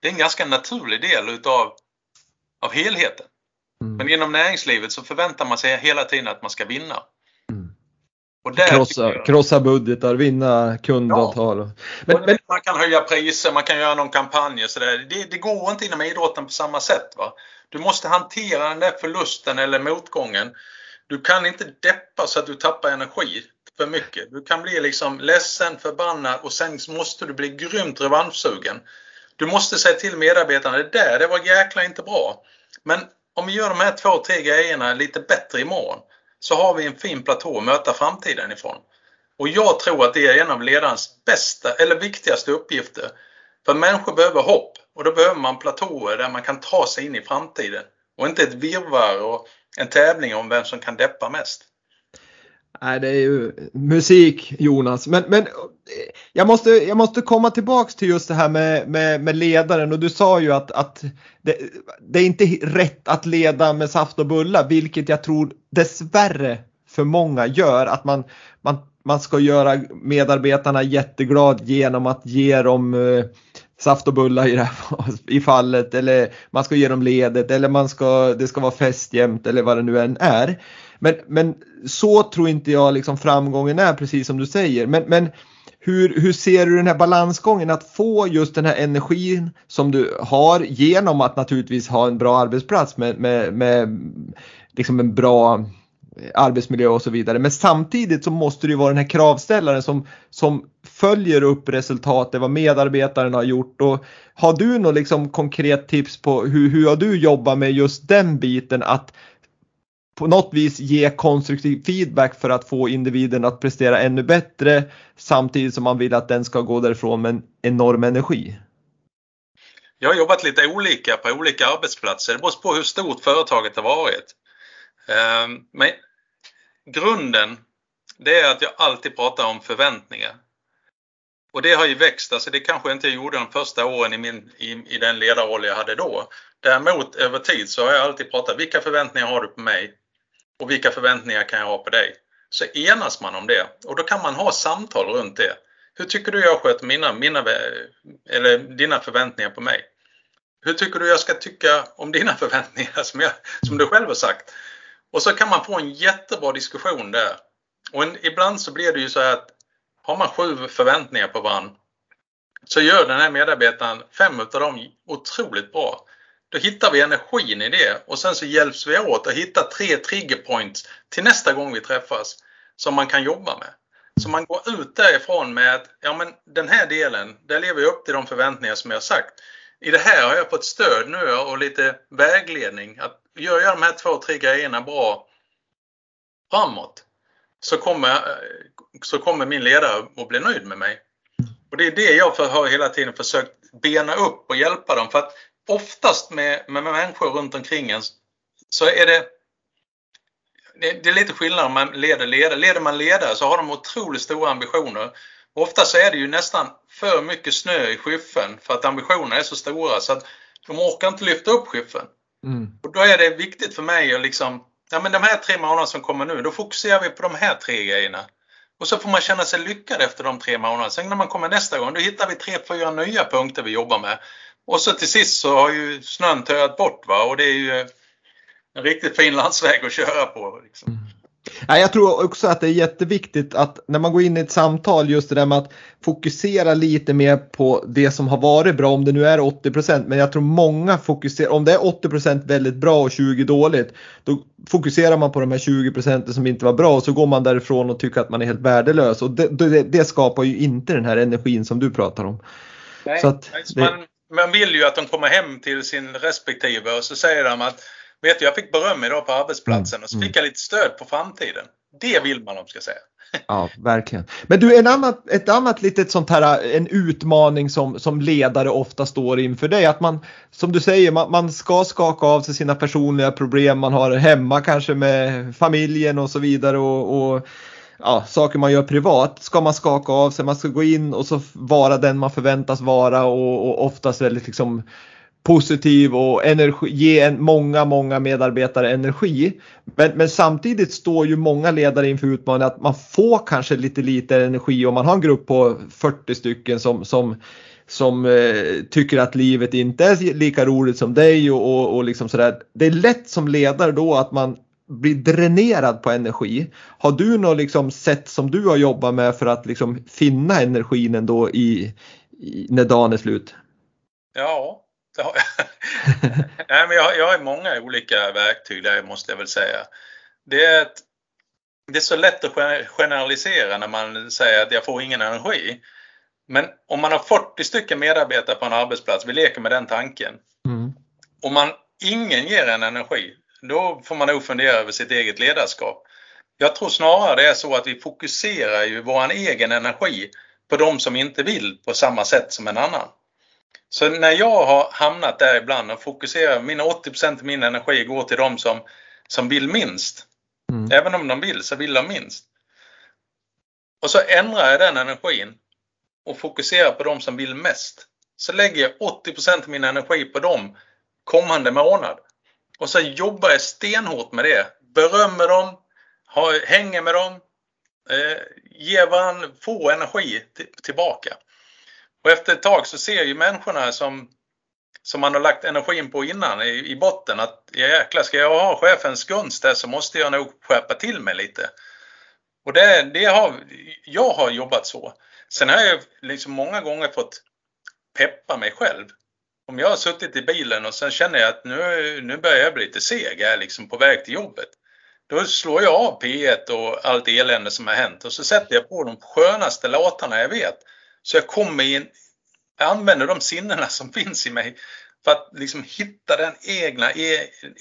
det är en ganska naturlig del utav av helheten. Mm. Men inom näringslivet så förväntar man sig hela tiden att man ska vinna. Och krossa, krossa budgetar, vinna kundavtal. Ja. Men, men, man kan höja priser, man kan göra någon kampanj och sådär. Det, det går inte inom idrotten på samma sätt. Va? Du måste hantera den där förlusten eller motgången. Du kan inte deppa så att du tappar energi för mycket. Du kan bli liksom ledsen, förbannad och sen måste du bli grymt revanschsugen. Du måste säga till medarbetarna, det där det var jäkla inte bra. Men om vi gör de här två, tre grejerna lite bättre imorgon så har vi en fin platå att möta framtiden ifrån. Och jag tror att det är en av ledarens bästa eller viktigaste uppgifter. För människor behöver hopp och då behöver man platåer där man kan ta sig in i framtiden. Och inte ett virrvarr och en tävling om vem som kan deppa mest. Nej, det är ju musik Jonas. Men, men jag, måste, jag måste komma tillbaks till just det här med, med, med ledaren och du sa ju att, att det, det, är inte rätt att leda med saft och bullar, vilket jag tror dessvärre för många gör. Att man, man, man ska göra medarbetarna jätteglad genom att ge dem eh, saft och bullar i, det här, i fallet eller man ska ge dem ledet eller man ska, det ska vara fest jämt eller vad det nu än är. Men, men så tror inte jag liksom framgången är precis som du säger. Men, men hur, hur ser du den här balansgången att få just den här energin som du har genom att naturligtvis ha en bra arbetsplats med, med, med liksom en bra arbetsmiljö och så vidare. Men samtidigt så måste det ju vara den här kravställaren som, som följer upp resultatet, vad medarbetaren har gjort. Och har du något liksom konkret tips på hur, hur har du jobbat med just den biten att på något vis ge konstruktiv feedback för att få individen att prestera ännu bättre samtidigt som man vill att den ska gå därifrån med en enorm energi? Jag har jobbat lite olika på olika arbetsplatser. Det beror på hur stort företaget har varit. Ehm, men grunden, det är att jag alltid pratar om förväntningar. Och det har ju växt, alltså det kanske inte jag gjorde de första åren i, min, i, i den ledarroll jag hade då. Däremot över tid så har jag alltid pratat, vilka förväntningar har du på mig? och vilka förväntningar kan jag ha på dig? Så enas man om det och då kan man ha samtal runt det. Hur tycker du jag sköter mina, mina, eller dina förväntningar på mig? Hur tycker du jag ska tycka om dina förväntningar som, jag, som du själv har sagt? Och så kan man få en jättebra diskussion där. Och en, ibland så blir det ju så här att har man sju förväntningar på varandra så gör den här medarbetaren fem av dem otroligt bra. Då hittar vi energin i det och sen så hjälps vi åt att hitta tre triggerpoints till nästa gång vi träffas som man kan jobba med. Så man går ut därifrån med att ja, men den här delen, där lever jag upp till de förväntningar som jag sagt. I det här har jag fått stöd nu och lite vägledning. Att gör jag de här två, tre grejerna bra framåt så kommer, så kommer min ledare att bli nöjd med mig. Och det är det jag har hela tiden försökt bena upp och hjälpa dem. För att oftast med, med människor runt omkring en så är det det, är lite skillnad om man leder ledare. Leder man ledare så har de otroligt stora ambitioner. ofta så är det ju nästan för mycket snö i skyffen för att ambitionerna är så stora så att de orkar inte lyfta upp skyffen. Mm. Och då är det viktigt för mig att liksom, ja men de här tre månaderna som kommer nu, då fokuserar vi på de här tre grejerna. Och så får man känna sig lyckad efter de tre månaderna. Sen när man kommer nästa gång, då hittar vi tre, fyra nya punkter vi jobbar med. Och så till sist så har ju snön töat bort va och det är ju en riktigt fin landsväg att köra på. Liksom. Mm. Ja, jag tror också att det är jätteviktigt att när man går in i ett samtal just det där med att fokusera lite mer på det som har varit bra om det nu är 80% men jag tror många fokuserar, om det är 80% väldigt bra och 20 dåligt då fokuserar man på de här 20% som inte var bra och så går man därifrån och tycker att man är helt värdelös och det, det, det skapar ju inte den här energin som du pratar om. Nej, att, man, man vill ju att de kommer hem till sin respektive och så säger de att Vet du, jag fick beröm idag på arbetsplatsen mm, och så fick jag lite stöd på framtiden. Det vill man de ska säga. Ja, verkligen. Men du, en annat, ett annat litet sånt här, en utmaning som, som ledare ofta står inför det är att man, som du säger, man, man ska skaka av sig sina personliga problem man har hemma kanske med familjen och så vidare och, och ja, saker man gör privat ska man skaka av sig, man ska gå in och så vara den man förväntas vara och, och oftast väldigt liksom positiv och energi, ge en, många, många medarbetare energi. Men, men, samtidigt står ju många ledare inför utmaningen att man får kanske lite lite energi om man har en grupp på 40 stycken som, som, som eh, tycker att livet inte är lika roligt som dig och, och, och liksom sådär. Det är lätt som ledare då att man blir dränerad på energi. Har du något liksom sätt som du har jobbat med för att liksom finna energin ändå i, i när dagen är slut? Ja, Nej, men jag, jag har många olika verktyg där måste jag väl säga. Det är, ett, det är så lätt att generalisera när man säger att jag får ingen energi. Men om man har 40 stycken medarbetare på en arbetsplats, vi leker med den tanken. Mm. Om man, ingen ger en energi, då får man nog fundera över sitt eget ledarskap. Jag tror snarare det är så att vi fokuserar ju vår egen energi på de som inte vill på samma sätt som en annan. Så när jag har hamnat där ibland och fokuserar, mina 80 av min energi går till de som, som vill minst. Mm. Även om de vill så vill de minst. Och så ändrar jag den energin och fokuserar på de som vill mest. Så lägger jag 80 av min energi på dem kommande månad. Och så jobbar jag stenhårt med det. Berömmer dem, hänger med dem, eh, ger varandra, får energi tillbaka. Och efter ett tag så ser ju människorna som, som man har lagt energin på innan i, i botten att jäklar, ska jag ha chefens gunst där så måste jag nog skärpa till mig lite. Och det, det har, jag har jobbat så. Sen har jag liksom många gånger fått peppa mig själv. Om jag har suttit i bilen och sen känner jag att nu, nu börjar jag bli lite seg här liksom på väg till jobbet. Då slår jag av P1 och allt elände som har hänt och så sätter jag på de skönaste låtarna jag vet. Så jag kommer in, jag använder de sinnena som finns i mig för att liksom hitta den egna e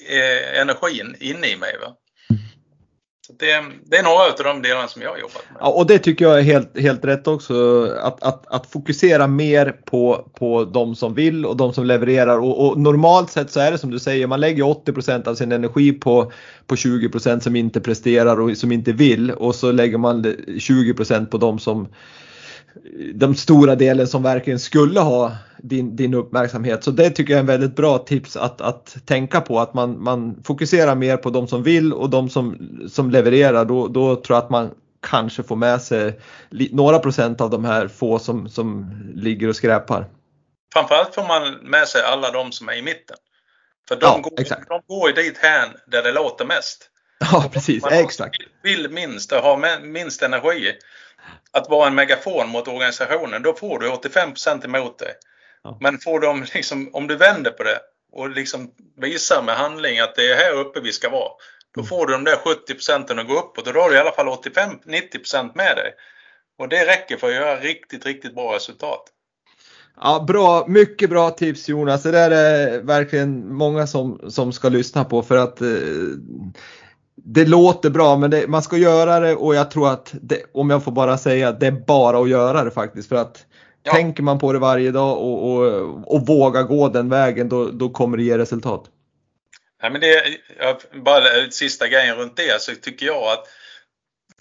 e energin inne i mig. Va? Det, det, är några av de delarna som jag har jobbat med. Ja, och det tycker jag är helt, helt rätt också. Att, att, att fokusera mer på, på de som vill och de som levererar. Och, och normalt sett så är det som du säger, man lägger 80% av sin energi på, på 20% som inte presterar och som inte vill. Och så lägger man 20% på de som de stora delen som verkligen skulle ha din, din uppmärksamhet. Så det tycker jag är en väldigt bra tips att, att tänka på att man, man fokuserar mer på de som vill och de som, som levererar. Då, då tror jag att man kanske får med sig några procent av de här få som, som ligger och skräpar. Framförallt får man med sig alla de som är i mitten. För de, ja, går, exakt. de går dit här där det låter mest. Ja, precis. Man exakt. vill minst och har minst energi att vara en megafon mot organisationen, då får du 85 emot dig. Ja. Men får du, liksom, om du vänder på det och liksom visar med handling att det är här uppe vi ska vara. Då mm. får du de där 70 procenten att gå uppåt och då har du i alla fall 85-90% med dig. Och det räcker för att göra riktigt, riktigt bra resultat. Ja, bra, mycket bra tips Jonas. Det där är verkligen många som, som ska lyssna på för att eh, det låter bra men det, man ska göra det och jag tror att det, om jag får bara säga det är bara att göra det faktiskt för att ja. tänker man på det varje dag och, och, och våga gå den vägen då, då kommer det ge resultat. Ja, men det, bara sista grejen runt det så tycker jag att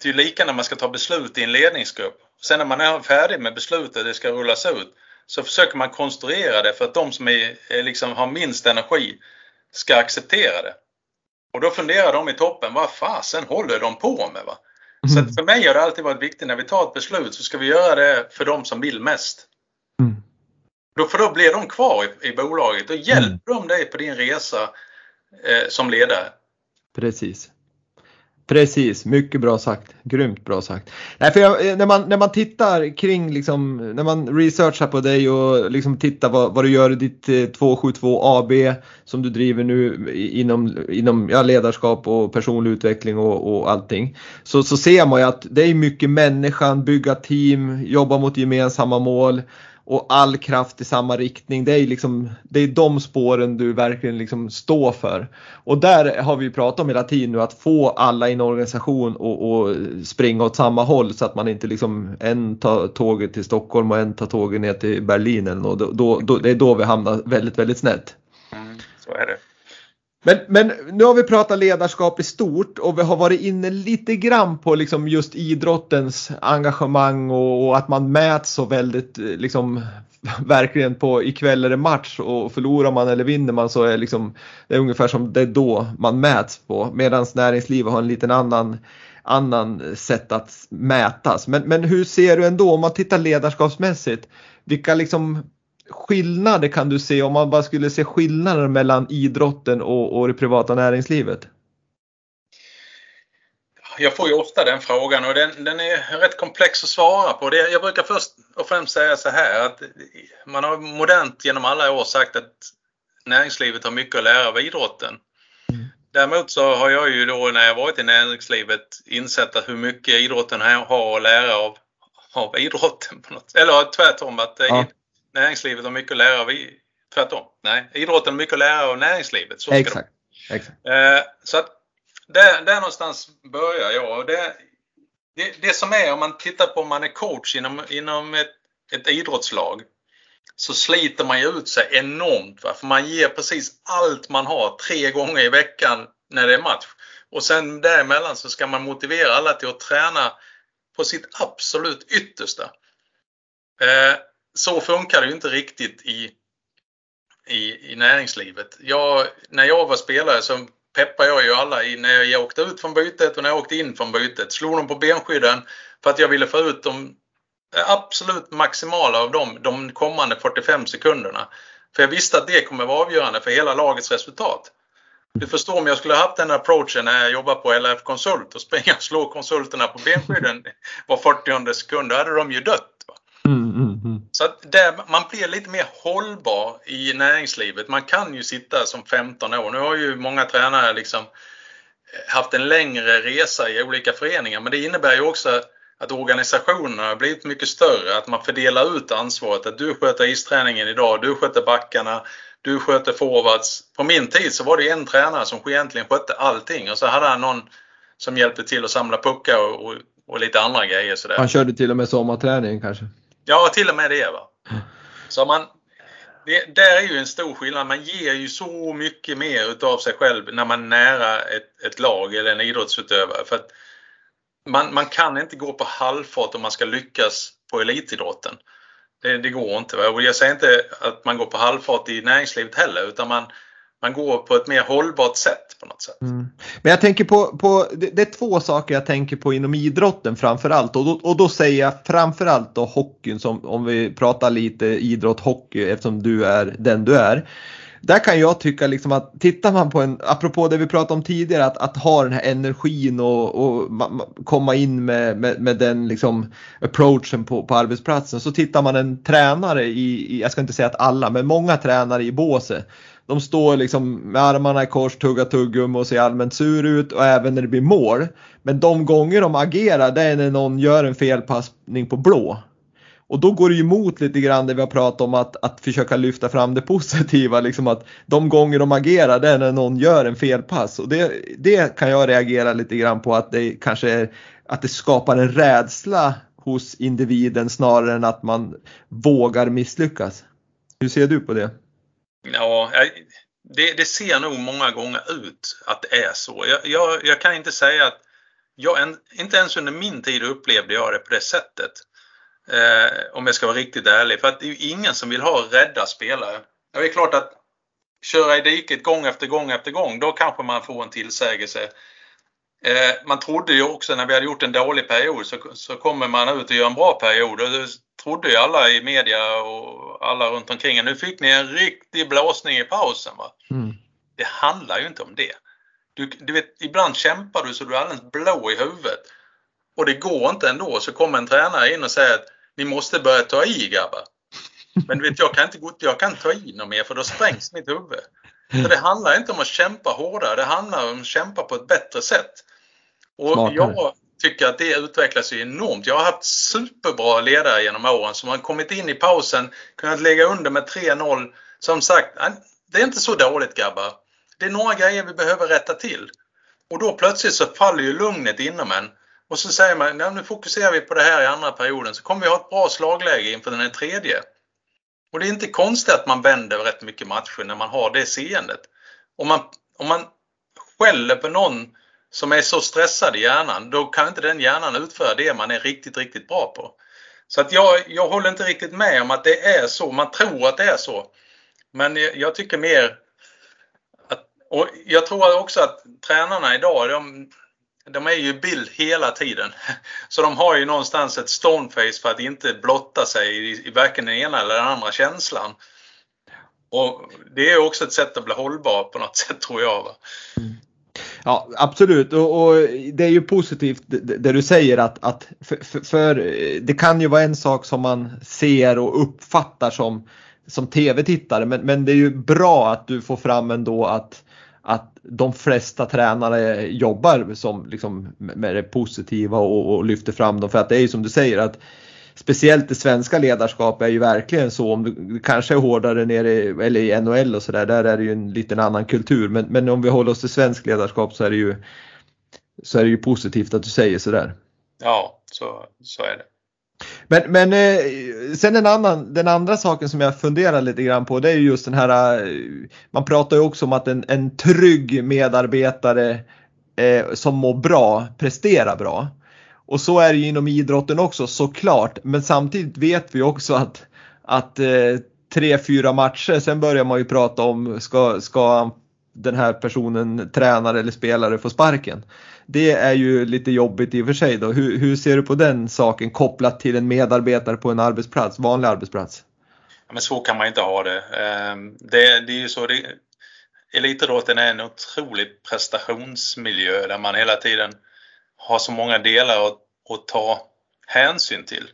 det är lika när man ska ta beslut i en ledningsgrupp. Sen när man är färdig med beslutet det ska rullas ut så försöker man konstruera det för att de som är liksom, har minst energi ska acceptera det. Och då funderar de i toppen, vad fasen håller de på med? Va? Mm. Så för mig har det alltid varit viktigt när vi tar ett beslut så ska vi göra det för de som vill mest. Mm. Då, för då blir de kvar i, i bolaget. Då hjälper mm. de dig på din resa eh, som ledare. Precis. Precis, mycket bra sagt. Grymt bra sagt. Nej, för jag, när, man, när man tittar kring, liksom, när man researchar på dig och liksom tittar vad, vad du gör i ditt eh, 272 AB som du driver nu inom, inom ja, ledarskap och personlig utveckling och, och allting. Så, så ser man ju att det är mycket människan, bygga team, jobba mot gemensamma mål och all kraft i samma riktning. Det är, liksom, det är de spåren du verkligen liksom står för. Och där har vi pratat om hela tiden nu att få alla i en organisation att springa åt samma håll så att man inte liksom en tar tåget till Stockholm och en tar tåget ner till Berlin. Eller något. Då, då, då, det är då vi hamnar väldigt, väldigt snett. Så är det. Men, men nu har vi pratat ledarskap i stort och vi har varit inne lite grann på liksom just idrottens engagemang och, och att man mäts så väldigt eh, liksom verkligen på ikväll är det match och förlorar man eller vinner man så är liksom, det är ungefär som det är då man mäts på medan näringslivet har en liten annan annan sätt att mätas. Men, men hur ser du ändå om man tittar ledarskapsmässigt? Vilka liksom skillnader kan du se om man bara skulle se skillnader mellan idrotten och, och det privata näringslivet? Jag får ju ofta den frågan och den, den, är rätt komplex att svara på. Det, jag brukar först och främst säga så här att man har modernt genom alla år sagt att näringslivet har mycket att lära av idrotten. Mm. Däremot så har jag ju då när jag varit i näringslivet insett att hur mycket idrotten har att lära av, av idrotten. På något, eller tvärtom att ja näringslivet har mycket att lära av, tvärtom, nej, idrotten har mycket att lära av näringslivet. Så Exakt. Exakt. Eh, så att där, där någonstans börjar jag. Det, det, det, som är om man tittar på om man är coach inom, inom ett, ett idrottslag så sliter man ju ut sig enormt. Va? För man ger precis allt man har tre gånger i veckan när det är match. Och sen däremellan så ska man motivera alla till att träna på sitt absolut yttersta. Eh, så funkar det ju inte riktigt i, i, i näringslivet. Jag, när jag var spelare så peppade jag ju alla i, när jag åkte ut från bytet och när jag åkte in från bytet. Slog dem på benskydden för att jag ville få ut de absolut maximala av dem de kommande 45 sekunderna. För jag visste att det kommer vara avgörande för hela lagets resultat. Du förstår om jag skulle haft den approachen när jag jobbar på LF Konsult och springa och slå konsulterna på benskydden var 40 sekund, då hade de ju dött. Mm, mm, mm. Så att där, man blir lite mer hållbar i näringslivet. Man kan ju sitta som 15 år. Nu har ju många tränare liksom eh, haft en längre resa i olika föreningar men det innebär ju också att organisationerna har blivit mycket större, att man fördelar ut ansvaret. Att du sköter isträningen idag, du sköter backarna, du sköter forwards. På min tid så var det en tränare som egentligen skötte allting och så hade han någon som hjälpte till att samla puckar och, och, och lite andra grejer. Sådär. Han körde till och med sommarträningen kanske? Ja, till och med det. Va? Så man, det där är ju en stor skillnad. Man ger ju så mycket mer utav sig själv när man är nära ett, ett lag eller en idrottsutövare. För att man, man kan inte gå på halvfart om man ska lyckas på elitidrotten. Det, det går inte. Va? Och jag säger inte att man går på halvfart i näringslivet heller utan man, man går på ett mer hållbart sätt på något sätt. Mm. Men jag tänker på, på det, det, är två saker jag tänker på inom idrotten framförallt och då, och då säger jag framförallt då hockeyn som om vi pratar lite idrott hockey eftersom du är den du är. Där kan jag tycka liksom att tittar man på en, apropå det vi pratade om tidigare, att, att ha den här energin och, och komma in med, med, med, den liksom approachen på, på arbetsplatsen. Så tittar man en tränare i, i, jag ska inte säga att alla, men många tränare i båset de står liksom med armarna i kors, tuggar tuggummi och ser allmänt sur ut och även när det blir mål. Men de gånger de agerar det är när någon gör en felpassning på blå. Och då går det ju emot lite grann det vi har pratat om att, att försöka lyfta fram det positiva. Liksom att de gånger de agerar det är när någon gör en felpass. Och det, det kan jag reagera lite grann på att det kanske är, att det skapar en rädsla hos individen snarare än att man vågar misslyckas. Hur ser du på det? Ja, det, det ser nog många gånger ut att det är så. Jag, jag, jag kan inte säga att jag, inte ens under min tid upplevde jag det på det sättet. Eh, om jag ska vara riktigt ärlig. För att det är ju ingen som vill ha rädda spelare. Det är klart att köra i diket gång efter gång efter gång, då kanske man får en tillsägelse. Eh, man trodde ju också när vi hade gjort en dålig period så, så kommer man ut och gör en bra period. Och det trodde ju alla i media och alla runt omkring nu fick ni en riktig blåsning i pausen. Va? Mm. Det handlar ju inte om det. Du, du vet, ibland kämpar du så du är alldeles blå i huvudet. Och det går inte ändå. Så kommer en tränare in och säger att ni måste börja ta i grabbar. Men vet, jag kan inte jag kan ta i något mer för då sprängs mitt huvud. För det handlar inte om att kämpa hårdare, det handlar om att kämpa på ett bättre sätt. Och Smartare. jag tycker att det utvecklas enormt. Jag har haft superbra ledare genom åren som har kommit in i pausen, kunnat lägga under med 3-0. Som sagt, det är inte så dåligt grabbar. Det är några grejer vi behöver rätta till. Och då plötsligt så faller ju lugnet inom en. Och så säger man, nu fokuserar vi på det här i andra perioden så kommer vi ha ett bra slagläge inför den här tredje. Och det är inte konstigt att man vänder rätt mycket matcher när man har det seendet. Om man, om man skäller på någon som är så stressad i hjärnan, då kan inte den hjärnan utföra det man är riktigt, riktigt bra på. Så att jag, jag håller inte riktigt med om att det är så. Man tror att det är så. Men jag tycker mer att, och jag tror också att tränarna idag, de, de är ju i bild hela tiden. Så de har ju någonstans ett stoneface för att inte blotta sig i, i varken den ena eller den andra känslan. Och Det är också ett sätt att bli hållbar på något sätt tror jag. Mm. Ja absolut och, och, det är ju positivt det, det du säger att, att för, för, för, det kan ju vara en sak som man ser och uppfattar som, som tv-tittare men, men det är ju bra att du får fram ändå att att de flesta tränare jobbar som, liksom, med det positiva och, och, lyfter fram dem. För att det är ju som du säger att speciellt det svenska ledarskapet är ju verkligen så. Om du kanske är hårdare nere i, eller i NHL och sådär, där är det ju en liten annan kultur. Men, men om vi håller oss till svensk ledarskap så är det ju, så är det ju positivt att du säger sådär. Ja, så, så är det. Men, men eh, sen en annan, den andra saken som jag funderar lite grann på det är just den här, eh, man pratar ju också om att en, en trygg medarbetare eh, som mår bra presterar bra. Och så är det ju inom idrotten också såklart, men samtidigt vet vi också att, att eh, tre, fyra matcher, sen börjar man ju prata om ska, ska den här personen, tränare eller spelare, få sparken det är ju lite jobbigt i och för sig då. Hur, hur, ser du på den saken kopplat till en medarbetare på en arbetsplats, vanlig arbetsplats? Ja, men så kan man inte ha det. Ehm, det, det är ju så. Det, elitidrotten är en otrolig prestationsmiljö där man hela tiden har så många delar att, att ta hänsyn till.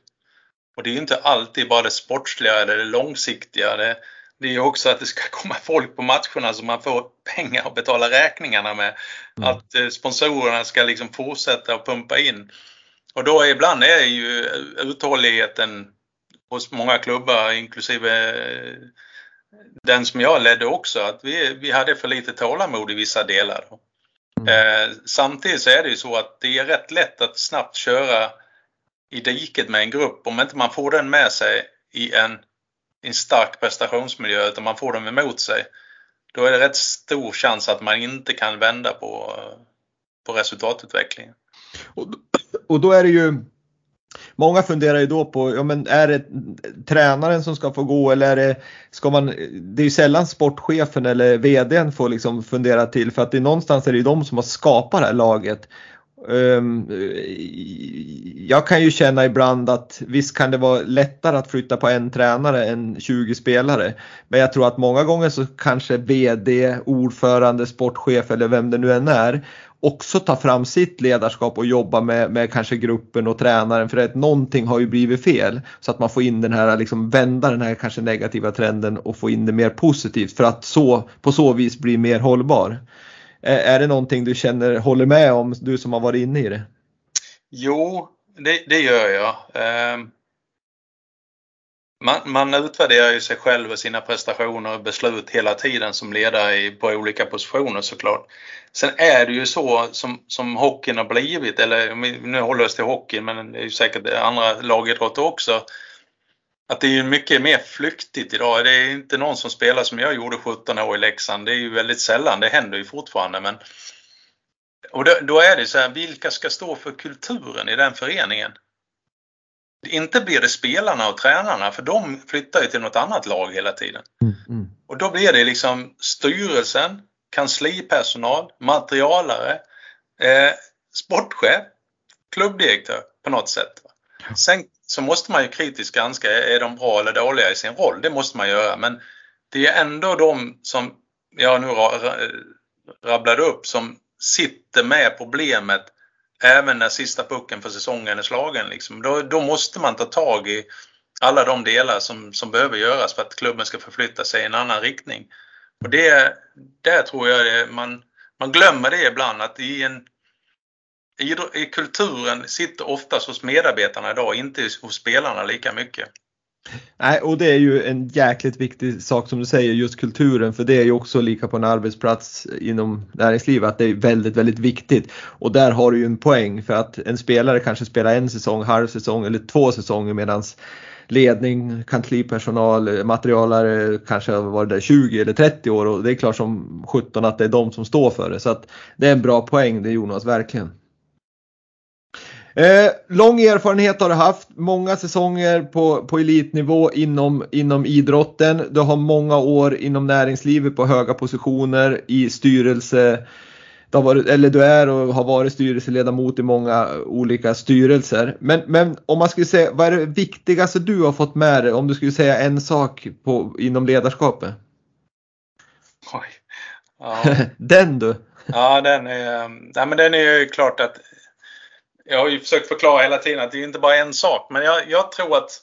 Och det är inte alltid bara det sportsliga eller det långsiktiga. Det, det är också att det ska komma folk på matcherna så man får pengar att betala räkningarna med. Mm. Att eh, sponsorerna ska liksom fortsätta att pumpa in. Och då ibland är ju uthålligheten hos många klubbar, inklusive eh, den som jag ledde också, att vi, vi hade för lite tålamod i vissa delar. Mm. Eh, samtidigt så är det ju så att det är rätt lätt att snabbt köra i diket med en grupp om inte man får den med sig i en en stark prestationsmiljö utan man får dem emot sig. Då är det rätt stor chans att man inte kan vända på, på resultatutvecklingen. Och, och då är det ju Många funderar ju då på, ja men är det tränaren som ska få gå eller är det, ska man, det är ju sällan sportchefen eller VDn får liksom fundera till för att det är någonstans är det ju de som har skapat det här laget. Ehm, jag kan ju känna ibland att visst kan det vara lättare att flytta på en tränare än 20 spelare. Men jag tror att många gånger så kanske VD, ordförande, sportchef eller vem det nu än är också ta fram sitt ledarskap och jobba med, med kanske gruppen och tränaren för att någonting har ju blivit fel. Så att man får in den här, liksom vända den här kanske negativa trenden och få in det mer positivt för att så, på så vis bli mer hållbar. Är det någonting du känner, håller med om, du som har varit inne i det? Jo, det, det gör jag. Ehm, man, man utvärderar ju sig själv och sina prestationer och beslut hela tiden som ledare i, på olika positioner såklart. Sen är det ju så som, som hockeyn har blivit, eller nu håller oss till hockeyn men det är ju säkert andra lagidrotter också. Att det är ju mycket mer flyktigt idag. Det är inte någon som spelar som jag gjorde 17 år i Leksand. Det är ju väldigt sällan. Det händer ju fortfarande men och då, då är det så här, vilka ska stå för kulturen i den föreningen? Inte blir det spelarna och tränarna för de flyttar ju till något annat lag hela tiden. Mm, mm. Och då blir det liksom styrelsen, kanslipersonal, materialare, eh, sportchef, klubbdirektör på något sätt. Sen så måste man ju kritiskt granska, är de bra eller dåliga i sin roll? Det måste man göra men det är ändå de som jag nu rabblade upp som sitter med problemet även när sista pucken för säsongen är slagen. Liksom. Då, då, måste man ta tag i alla de delar som, som behöver göras för att klubben ska förflytta sig i en annan riktning. Och det, där tror jag det, man, man glömmer det ibland att i, en, i, i kulturen sitter oftast hos medarbetarna idag, inte hos spelarna lika mycket. Nej, och det är ju en jäkligt viktig sak som du säger, just kulturen, för det är ju också lika på en arbetsplats inom näringslivet att det är väldigt, väldigt viktigt. Och där har du ju en poäng för att en spelare kanske spelar en säsong, halv säsong eller två säsonger medans ledning, kanslipersonal, materialare kanske har varit där 20 eller 30 år och det är klart som 17 att det är de som står för det. Så att det är en bra poäng det Jonas, verkligen. Eh, lång erfarenhet har du haft, många säsonger på, på elitnivå inom, inom idrotten. Du har många år inom näringslivet på höga positioner i styrelse. Du, varit, eller du är och har varit styrelseledamot i många olika styrelser. Men, men om man skulle säga, vad är det viktigaste du har fått med dig om du skulle säga en sak på, inom ledarskapet? Oj. Ja. den du! Ja, den är, ja, men den är ju klart att jag har ju försökt förklara hela tiden att det är inte bara en sak, men jag, jag tror att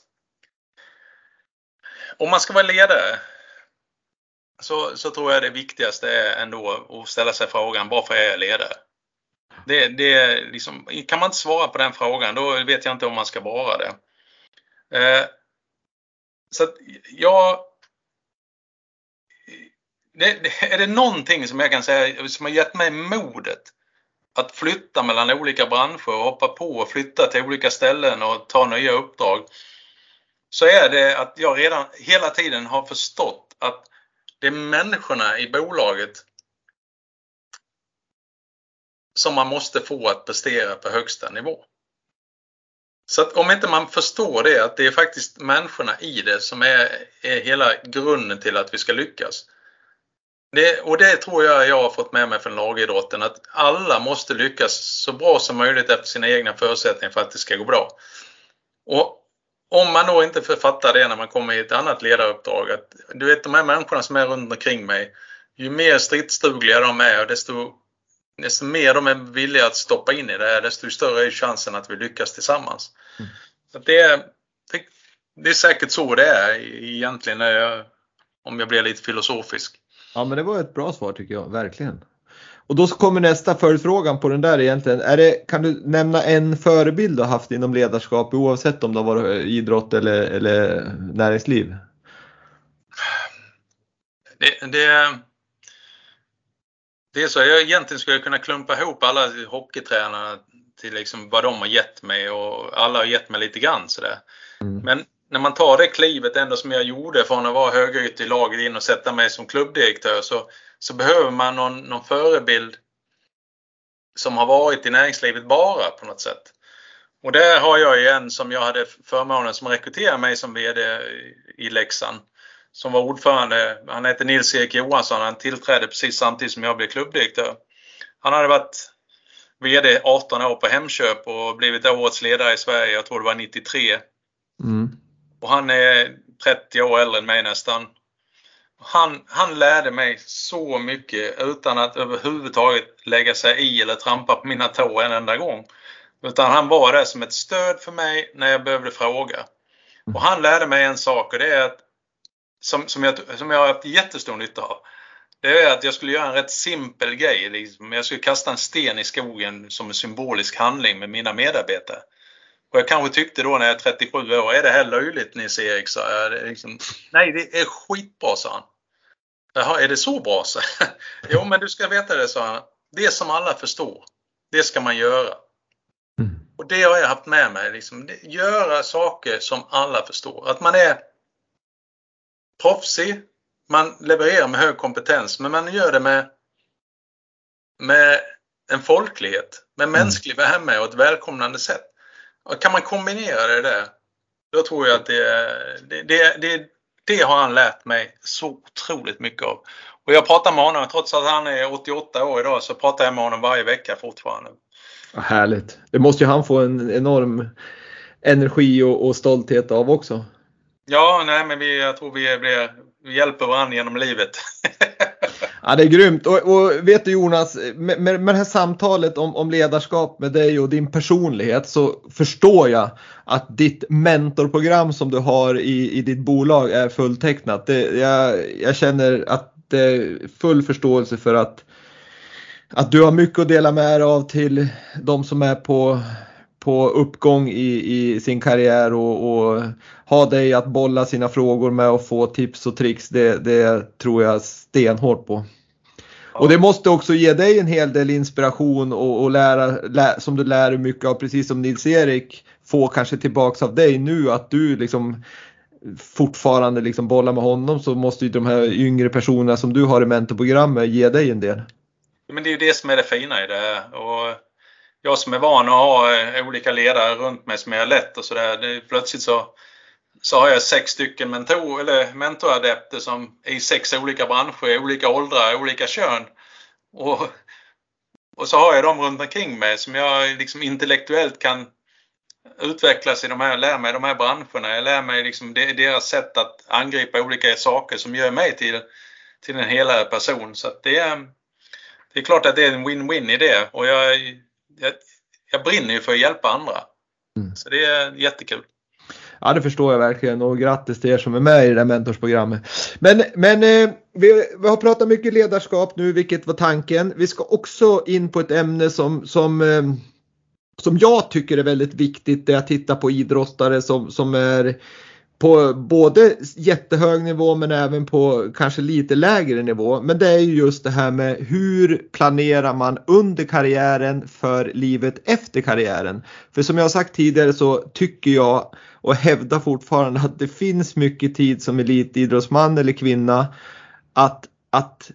om man ska vara ledare så, så tror jag det viktigaste är ändå att ställa sig frågan varför är jag ledare? Det, det liksom, kan man inte svara på den frågan då vet jag inte om man ska vara det. Eh, så att jag det, är det någonting som jag kan säga som har gett mig modet att flytta mellan olika branscher och hoppa på och flytta till olika ställen och ta nya uppdrag. Så är det att jag redan hela tiden har förstått att det är människorna i bolaget som man måste få att prestera på högsta nivå. Så att om inte man förstår det, att det är faktiskt människorna i det som är, är hela grunden till att vi ska lyckas. Det, och det tror jag jag har fått med mig från lagidrotten att alla måste lyckas så bra som möjligt efter sina egna förutsättningar för att det ska gå bra. Och om man då inte författar det när man kommer i ett annat ledaruppdrag att du vet de här människorna som är runt omkring mig ju mer stridsdugliga de är desto, desto mer de är villiga att stoppa in i det här desto större är chansen att vi lyckas tillsammans. Mm. Så det, det, det, är säkert så det är egentligen jag, om jag blir lite filosofisk. Ja men det var ett bra svar tycker jag, verkligen. Och då kommer nästa följdfrågan på den där egentligen. Är det, kan du nämna en förebild du har haft inom ledarskap oavsett om det har varit idrott eller, eller näringsliv? Det, det, det är så, jag egentligen skulle kunna klumpa ihop alla hockeytränarna till liksom vad de har gett mig och alla har gett mig lite grann sådär. Mm. Men när man tar det klivet ändå som jag gjorde från att vara högerytter i laget in och sätta mig som klubbdirektör så, så behöver man någon, någon förebild som har varit i näringslivet bara på något sätt. Och där har jag ju en som jag hade förmånen som rekryterade mig som VD i Leksand. Som var ordförande, han heter Nils-Erik Johansson, han tillträdde precis samtidigt som jag blev klubbdirektör. Han hade varit VD 18 år på Hemköp och blivit årets ledare i Sverige, jag tror det var 93. Mm. Och han är 30 år äldre än mig nästan. Han, han lärde mig så mycket utan att överhuvudtaget lägga sig i eller trampa på mina tår en enda gång. Utan han var där som ett stöd för mig när jag behövde fråga. Och han lärde mig en sak och det är att som, som, jag, som jag har haft jättestor nytta av. Det är att jag skulle göra en rätt simpel grej. Liksom. Jag skulle kasta en sten i skogen som en symbolisk handling med mina medarbetare. Och jag kanske tyckte då när jag är 37 år, är det här löjligt Nils-Erik? Liksom, Nej, det är skitbra, sa han. Jaha, är det så bra? Så? jo, men du ska veta det, sa han. Det som alla förstår, det ska man göra. Mm. Och det har jag haft med mig. Liksom, göra saker som alla förstår. Att man är proffsig, man levererar med hög kompetens, men man gör det med, med en folklighet, med mm. mänsklig värme och ett välkomnande sätt. Kan man kombinera det där, då tror jag att det, det, det, det, det har han lärt mig så otroligt mycket av. Och jag pratar med honom, trots att han är 88 år idag, så pratar jag med honom varje vecka fortfarande. Härligt. Det måste ju han få en enorm energi och, och stolthet av också. Ja, nej men vi, jag tror vi, blir, vi hjälper varandra genom livet. ja, det är grymt. Och, och vet du Jonas, med, med, med det här samtalet om, om ledarskap med dig och din personlighet så förstår jag att ditt mentorprogram som du har i, i ditt bolag är fulltecknat. Det, jag, jag känner att det är full förståelse för att att du har mycket att dela med dig av till de som är på, på uppgång i, i sin karriär och, och ha dig att bolla sina frågor med och få tips och tricks. Det, det tror jag stenhårt på. Ja. Och det måste också ge dig en hel del inspiration och, och lära, lä, som du lär dig mycket av, precis som Nils-Erik får kanske tillbaks av dig nu att du liksom fortfarande liksom bollar med honom så måste ju de här yngre personerna som du har i mentorprogrammet ge dig en del. Men det är ju det som är det fina i det. Och jag som är van att ha eh, olika ledare runt mig som är lätt och sådär. Plötsligt så, så har jag sex stycken mentor, eller mentoradepter som är i sex olika branscher, olika åldrar, olika kön. Och, och så har jag dem runt omkring mig som jag liksom intellektuellt kan utvecklas i de här, lär mig de här branscherna. Jag lär mig liksom deras sätt att angripa olika saker som gör mig till, till en helare person. Så det är det är klart att det är en win-win i det och jag, jag, jag brinner ju för att hjälpa andra. Mm. Så det är jättekul. Ja det förstår jag verkligen och grattis till er som är med i det här mentorsprogrammet. Men, men eh, vi, vi, har pratat mycket ledarskap nu vilket var tanken. Vi ska också in på ett ämne som, som, eh, som jag tycker är väldigt viktigt när jag tittar på idrottare som, som är på både jättehög nivå men även på kanske lite lägre nivå. Men det är ju just det här med hur planerar man under karriären för livet efter karriären. För som jag har sagt tidigare så tycker jag och hävdar fortfarande att det finns mycket tid som elitidrottsman eller kvinna att, att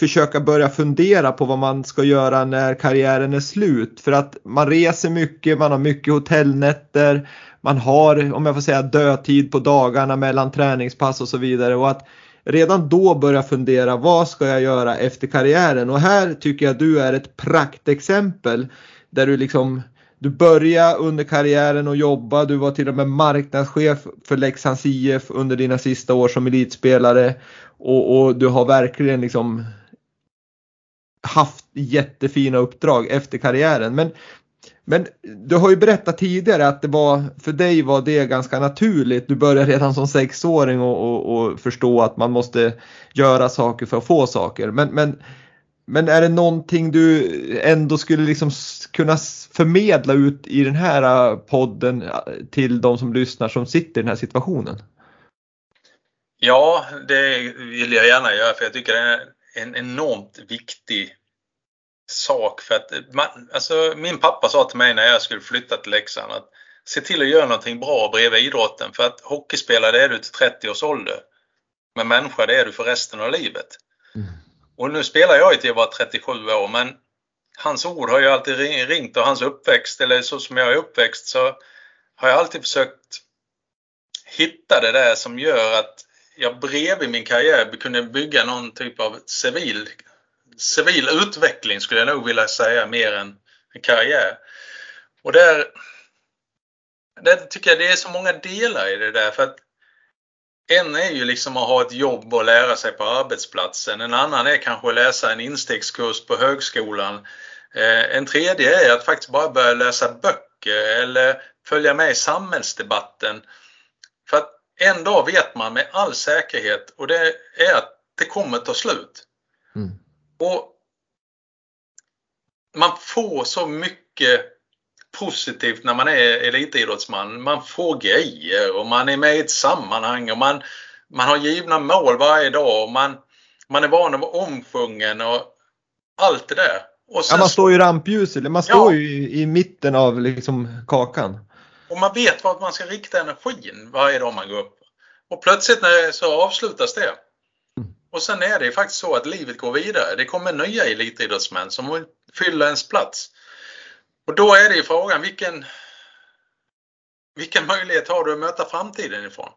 försöka börja fundera på vad man ska göra när karriären är slut. För att man reser mycket, man har mycket hotellnätter, man har, om jag får säga, dödtid på dagarna mellan träningspass och så vidare. Och att redan då börja fundera, vad ska jag göra efter karriären? Och här tycker jag du är ett praktexempel där du liksom du började under karriären och jobba, du var till och med marknadschef för Leksands IF under dina sista år som elitspelare och, och du har verkligen liksom haft jättefina uppdrag efter karriären. Men men du har ju berättat tidigare att det var, för dig var det ganska naturligt. Du började redan som sexåring och, och, och förstå att man måste göra saker för att få saker. Men, men, men är det någonting du ändå skulle liksom kunna förmedla ut i den här äh, podden äh, till de som lyssnar som sitter i den här situationen? Ja, det vill jag gärna göra för jag tycker det är en enormt viktig sak för att man, alltså, min pappa sa till mig när jag skulle flytta till Leksand att se till att göra någonting bra bredvid idrotten för att hockeyspelare är du till 30 års ålder. Men människa det är du för resten av livet. Mm. Och nu spelar jag ju till jag var 37 år men hans ord har ju alltid ringt och hans uppväxt eller så som jag är uppväxt så har jag alltid försökt hitta det där som gör att jag bredvid min karriär kunde bygga någon typ av civil civil utveckling skulle jag nog vilja säga mer än en karriär. Och där, där tycker jag det är så många delar i det där för att en är ju liksom att ha ett jobb och lära sig på arbetsplatsen. En annan är kanske att läsa en instegskurs på högskolan. Eh, en tredje är att faktiskt bara börja läsa böcker eller följa med i samhällsdebatten. För att en dag vet man med all säkerhet och det är att det kommer ta slut. Och man får så mycket positivt när man är elitidrottsman. Man får grejer och man är med i ett sammanhang och man, man har givna mål varje dag och man, man är van att vara omsjungen och allt det där. Och ja, man står i rampljuset, man står ja. ju i, i, mitten av liksom kakan. Och man vet vart man ska rikta energin varje dag man går upp. Och plötsligt när så avslutas det. Mm. Och sen är det faktiskt så att livet går vidare. Det kommer nya elitidrottsmän som fyller ens plats. Och då är det ju frågan vilken, vilken möjlighet har du att möta framtiden ifrån?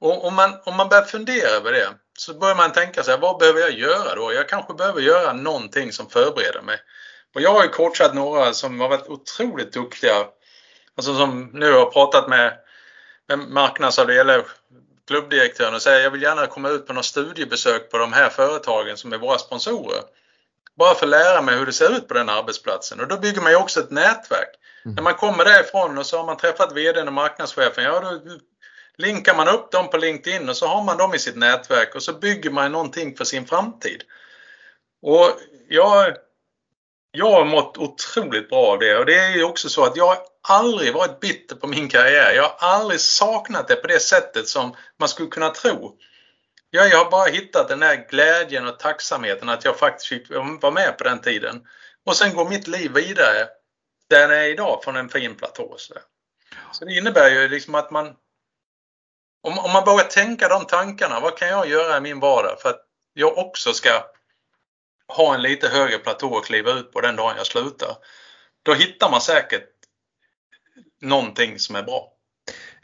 Och om man, om man börjar fundera över det så börjar man tänka sig vad behöver jag göra då? Jag kanske behöver göra någonting som förbereder mig. Och jag har ju coachat några som har varit otroligt duktiga. Alltså som nu har pratat med, med marknadsavdelning eller klubbdirektören och säger jag vill gärna komma ut på något studiebesök på de här företagen som är våra sponsorer. Bara för att lära mig hur det ser ut på den arbetsplatsen och då bygger man ju också ett nätverk. Mm. När man kommer därifrån och så har man träffat VDn och marknadschefen, ja då linkar man upp dem på LinkedIn och så har man dem i sitt nätverk och så bygger man någonting för sin framtid. Och jag, jag har mått otroligt bra av det och det är ju också så att jag aldrig varit bitter på min karriär. Jag har aldrig saknat det på det sättet som man skulle kunna tro. Jag har bara hittat den där glädjen och tacksamheten att jag faktiskt fick vara med på den tiden. Och sen går mitt liv vidare där det är idag från en fin platå. Så det innebär ju liksom att man om, om man börjar tänka de tankarna, vad kan jag göra i min vardag för att jag också ska ha en lite högre platå att kliva ut på den dagen jag slutar. Då hittar man säkert någonting som är bra.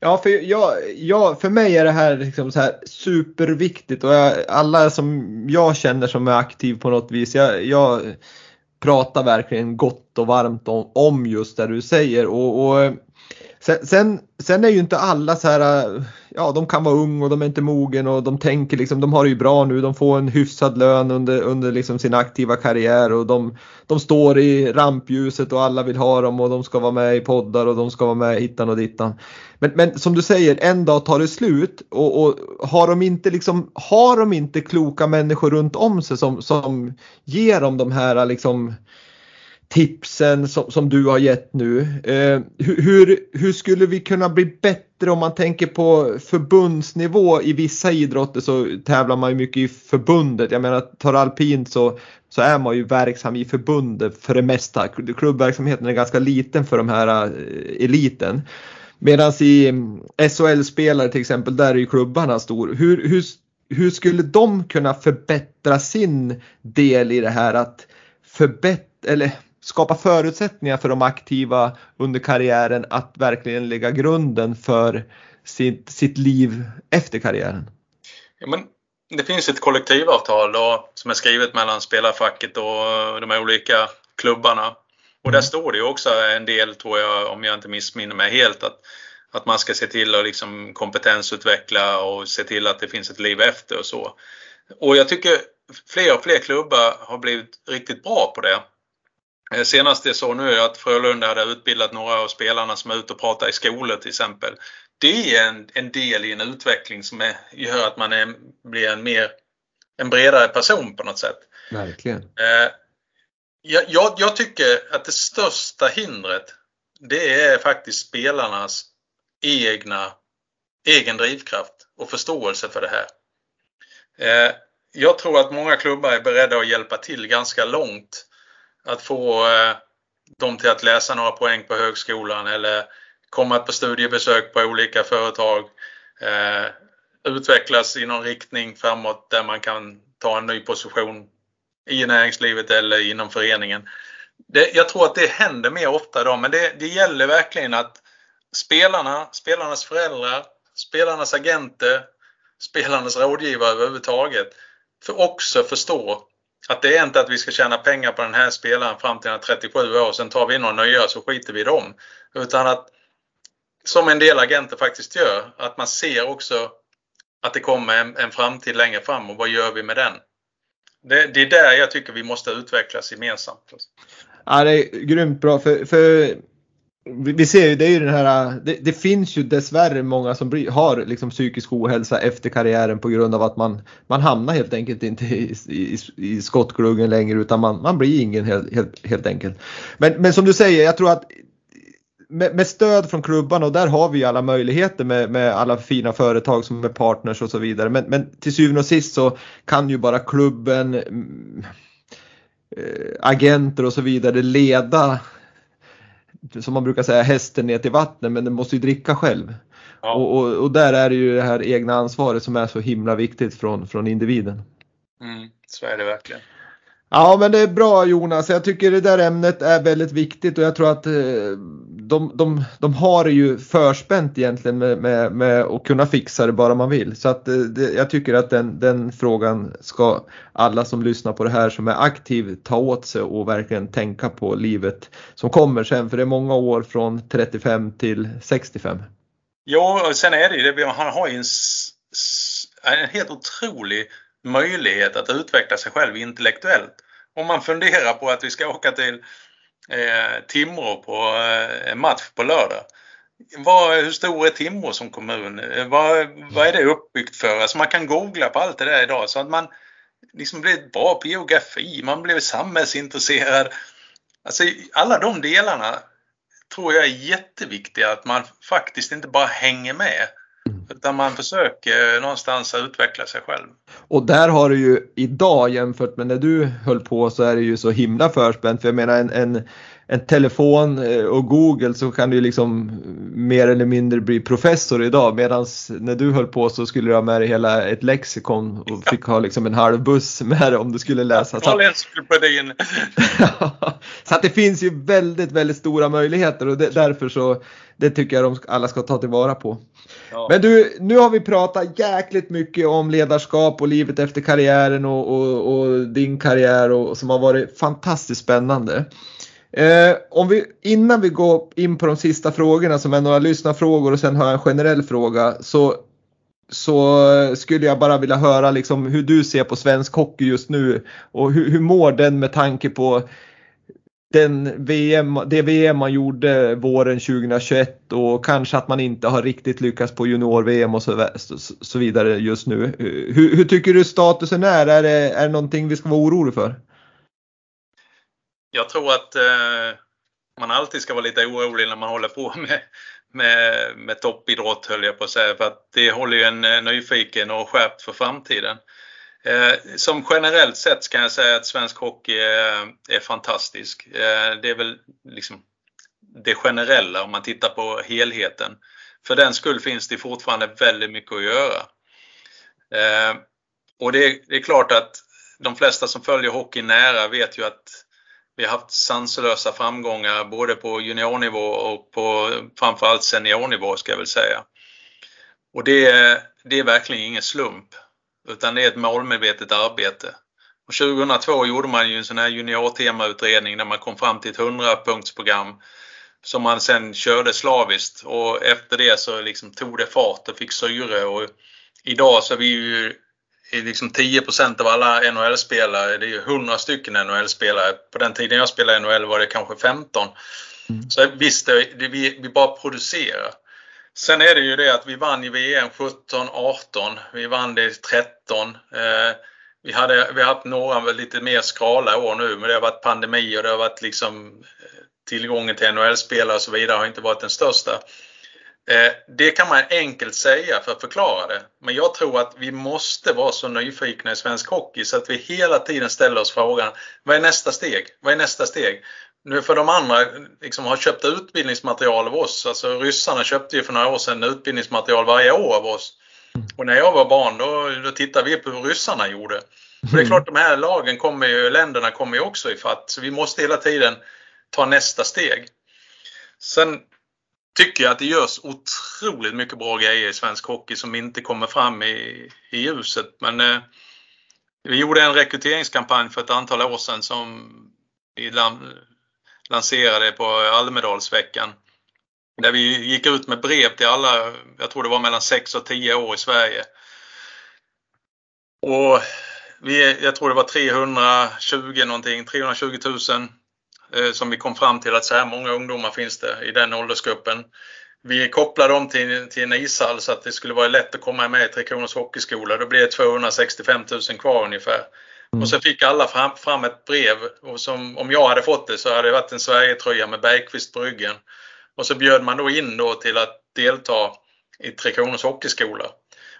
Ja, för, jag, jag, för mig är det här, liksom så här superviktigt och jag, alla som jag känner som är aktiv på något vis, jag, jag pratar verkligen gott och varmt om, om just det du säger. Och, och Sen, sen, sen, är ju inte alla så här, ja de kan vara ung och de är inte mogen och de tänker liksom, de har det ju bra nu, de får en hyfsad lön under, under liksom sin aktiva karriär och de, de står i rampljuset och alla vill ha dem och de ska vara med i poddar och de ska vara med hittan och dittan. Men, men som du säger, en dag tar det slut och, och, har, de inte liksom, har de inte kloka människor runt om sig som, som ger dem de här liksom tipsen som, som du har gett nu. Eh, hur, hur skulle vi kunna bli bättre om man tänker på förbundsnivå? I vissa idrotter så tävlar man ju mycket i förbundet. Jag menar tar alpint så, så är man ju verksam i förbundet för det mesta. Klubbverksamheten är ganska liten för de här eh, eliten. Medan i mm, SHL-spelare till exempel, där är ju klubbarna stor. Hur, hur, hur skulle de kunna förbättra sin del i det här att förbättra, eller skapa förutsättningar för de aktiva under karriären att verkligen lägga grunden för sitt, sitt liv efter karriären? Ja, men det finns ett kollektivavtal då, som är skrivet mellan spelarfacket och de olika klubbarna. Och där mm. står det också en del, tror jag, om jag inte missminner mig helt, att, att man ska se till att liksom kompetensutveckla och se till att det finns ett liv efter och så. Och jag tycker fler och fler klubbar har blivit riktigt bra på det. Eh, senast jag såg nu är att Frölunda hade utbildat några av spelarna som är ute och pratar i skolor till exempel. Det är en, en del i en utveckling som är, gör att man är, blir en mer en bredare person på något sätt. Verkligen. Eh, jag, jag, jag, tycker att det största hindret det är faktiskt spelarnas egna, egen drivkraft och förståelse för det här. Eh, jag tror att många klubbar är beredda att hjälpa till ganska långt att få eh, dem till att läsa några poäng på högskolan eller komma på studiebesök på olika företag. Eh, utvecklas i någon riktning framåt där man kan ta en ny position i näringslivet eller inom föreningen. Det, jag tror att det händer mer ofta idag men det, det gäller verkligen att spelarna, spelarnas föräldrar, spelarnas agenter, spelarnas rådgivare överhuvudtaget för också förstå att det är inte att vi ska tjäna pengar på den här spelaren fram till han är 37 år och sen tar vi in några nya så skiter vi i dem. Utan att, som en del agenter faktiskt gör, att man ser också att det kommer en, en framtid längre fram och vad gör vi med den? Det, det, är där jag tycker vi måste utvecklas gemensamt. Ja, det är grymt bra för, för vi ser ju, det är ju den här, det, det, finns ju dessvärre många som blir, har liksom psykisk ohälsa efter karriären på grund av att man, man hamnar helt enkelt inte i, i, i skottgluggen längre utan man, man blir ingen helt, helt, helt enkelt. Men, men som du säger, jag tror att med, med, stöd från klubbarna och där har vi alla möjligheter med, med alla fina företag som är partners och så vidare. Men, men till syvende och sist så kan ju bara klubben, äh, agenter och så vidare leda som man brukar säga hästen ner till vattnet men den måste ju dricka själv. Ja. Och, och, och, där är det ju det här egna ansvaret som är så himla viktigt från, från individen. Mm, så är det verkligen. Ja men det är bra Jonas, jag tycker det där ämnet är väldigt viktigt och jag tror att eh, de, de, de har det ju förspänt egentligen med, med, med att kunna fixa det bara man vill. Så att eh, det, jag tycker att den, den frågan ska alla som lyssnar på det här som är aktiv ta åt sig och verkligen tänka på livet som kommer sen för det är många år från 35 till 65. Ja och sen är det ju det, han har ju en, en helt otrolig möjlighet att utveckla sig själv intellektuellt. Om man funderar på att vi ska åka till eh, Timrå på eh, en match på lördag. Var, hur stor är Timrå som kommun? Eh, vad, vad är det uppbyggt för? Alltså man kan googla på allt det där idag så att man liksom blir bra på geografi, man blir samhällsintresserad. Alltså alla de delarna tror jag är jätteviktiga att man faktiskt inte bara hänger med utan man försöker någonstans utveckla sig själv. Och där har du ju idag jämfört med när du höll på så är det ju så himla förspänt. För jag menar en, en, en telefon eh, och Google så kan du liksom mer eller mindre bli professor idag. Medan när du höll på så skulle du ha med dig hela ett lexikon och fick ha liksom en halv buss med dig om du skulle läsa. Så encyklopedin. så att det finns ju väldigt, väldigt stora möjligheter och det, därför så det tycker jag de alla ska ta tillvara på. Ja. Men du, nu har vi pratat jäkligt mycket om ledarskap och livet efter karriären och, och, och din karriär och, som har varit fantastiskt spännande. Eh, om vi, innan vi går in på de sista frågorna som är några lyssnarfrågor och sen har jag en generell fråga så, så skulle jag bara vilja höra liksom hur du ser på svensk hockey just nu och hur, hur mår den med tanke på den VM, det VM man gjorde våren 2021 och kanske att man inte har riktigt lyckats på junior-VM och så, så, vidare just nu. Hur, hur, tycker du statusen är? Är det, är det någonting vi ska vara oroliga för? Jag tror att eh, man alltid ska vara lite orolig när man håller på med, med, med toppidrott höll jag på att säga för att det håller ju en eh, nyfiken och skärpt för framtiden. Eh, som generellt sett kan jag säga att svensk hockey är, är fantastisk. Eh, det är väl liksom det generella om man tittar på helheten. För den skull finns det fortfarande väldigt mycket att göra. Eh, och det är, det är klart att de flesta som följer hockey nära vet ju att vi har haft sanslösa framgångar både på juniornivå och på framförallt seniornivå ska jag väl säga. Och det, det är verkligen ingen slump. Utan det är ett målmedvetet arbete. Och 2002 gjorde man ju en sån här juniortemautredning där man kom fram till ett 100-punktsprogram som man sen körde slaviskt och efter det så liksom tog det fart och fick syre och idag så är vi ju liksom 10% av alla NHL-spelare, det är ju 100 stycken NHL-spelare. På den tiden jag spelade NHL var det kanske 15. Mm. Så visst, det, vi, vi bara producerar. Sen är det ju det att vi vann i VM 17, 18. Vi vann det 13. Eh, vi, hade, vi har haft några lite mer skrala år nu men det har varit pandemi och det har varit liksom eh, tillgången till NHL-spelare och så vidare har inte varit den största. Eh, det kan man enkelt säga för att förklara det. Men jag tror att vi måste vara så nyfikna i svensk hockey så att vi hela tiden ställer oss frågan vad är nästa steg? Vad är nästa steg? Nu för de andra liksom har köpt utbildningsmaterial av oss. Alltså ryssarna köpte ju för några år sedan utbildningsmaterial varje år av oss. Och när jag var barn då, då tittade vi på hur ryssarna gjorde. Och det är klart de här lagen kommer ju, länderna kommer ju också ifatt. Så vi måste hela tiden ta nästa steg. Sen tycker jag att det görs otroligt mycket bra grejer i svensk hockey som inte kommer fram i, i ljuset. Men eh, vi gjorde en rekryteringskampanj för ett antal år sedan som vi lanserade på Almedalsveckan. Där vi gick ut med brev till alla, jag tror det var mellan 6 och 10 år i Sverige. Och vi, jag tror det var 320 någonting, 320 000 som vi kom fram till att så här många ungdomar finns det i den åldersgruppen. Vi kopplade dem till, till en ishall så att det skulle vara lätt att komma med i Tre Kronors Hockeyskola. Då blir det 265 000 kvar ungefär. Mm. Och så fick alla fram, fram ett brev och som, om jag hade fått det så hade det varit en Sverigetröja med Bergqvist på ryggen. Och så bjöd man då in då till att delta i Tre Kronors Hockeyskola.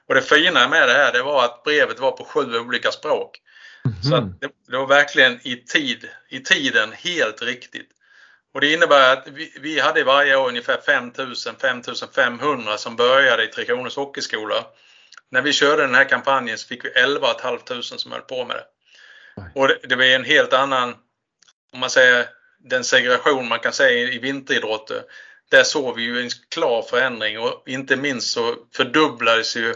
Och det fina med det här det var att brevet var på sju olika språk. Mm. Så det, det, var verkligen i, tid, i tiden helt riktigt. Och det innebär att vi, vi hade varje år ungefär 5000-5500 som började i Tre Kronors Hockeyskola. När vi körde den här kampanjen så fick vi 11 500 som höll på med det. Och det, det var en helt annan, om man säger den segregation man kan säga i vinteridrotter. Där såg vi ju en klar förändring och inte minst så fördubblades ju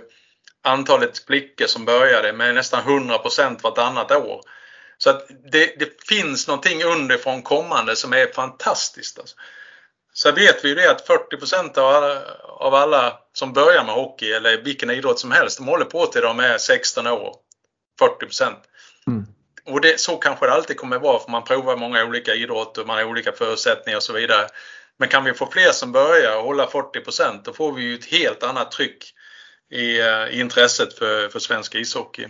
antalet flickor som började med nästan 100% vartannat år. Så att det, det, finns någonting underifrån kommande som är fantastiskt. Alltså. Så vet vi ju det att 40 av alla, av alla som börjar med hockey eller vilken idrott som helst, de håller på till de är 16 år. 40 mm. Och det, så kanske det alltid kommer vara för man provar många olika idrotter, man har olika förutsättningar och så vidare. Men kan vi få fler som börjar och hålla 40% då får vi ju ett helt annat tryck i, eh, i intresset för, för svensk ishockey.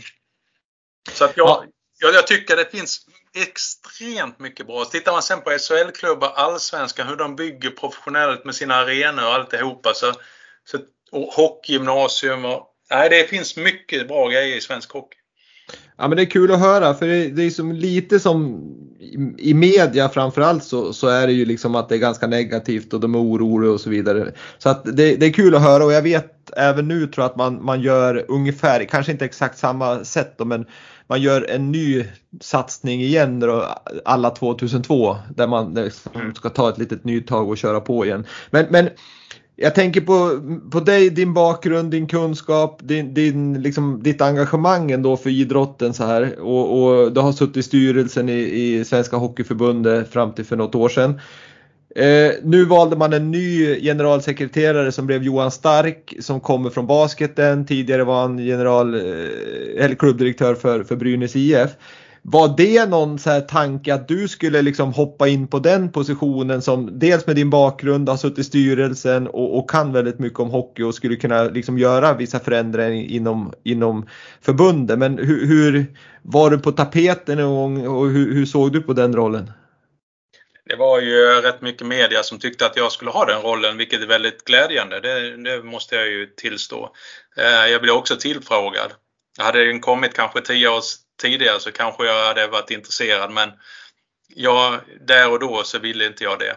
Så att jag, jag, jag tycker det finns extremt mycket bra. Tittar man sen på SHL-klubbar, allsvenskan, hur de bygger professionellt med sina arenor och alltihopa. Så, så, och hockeygymnasium och... Nej, det finns mycket bra grejer i svensk hockey. Ja men det är kul att höra för det, det är som lite som i, i media framförallt så, så är det ju liksom att det är ganska negativt och de är oroliga och så vidare. Så att det, det är kul att höra och jag vet även nu tror jag att man, man gör ungefär, kanske inte exakt samma sätt då, men man gör en ny satsning igen då, alla 2002 där man liksom ska ta ett litet nytag och köra på igen. Men, men jag tänker på, på dig, din bakgrund, din kunskap, din, din, liksom, ditt engagemang ändå för idrotten så här. Och, och du har suttit i styrelsen i, i Svenska Hockeyförbundet fram till för något år sedan. Eh, nu valde man en ny generalsekreterare som blev Johan Stark som kommer från basketen. Tidigare var han general, eh, eller klubbdirektör för, för Brynäs IF. Var det någon så tanke att du skulle liksom hoppa in på den positionen som dels med din bakgrund har suttit i styrelsen och, och, kan väldigt mycket om hockey och skulle kunna liksom göra vissa förändringar inom, inom förbundet. Men hur, hur var du på tapeten en gång och hur, hur såg du på den rollen? Det var ju rätt mycket media som tyckte att jag skulle ha den rollen, vilket är väldigt glädjande. Det, det måste jag ju tillstå. Eh, jag blev också tillfrågad. Hade den kommit kanske tio år tidigare så kanske jag hade varit intresserad men ja, där och då så ville inte jag det.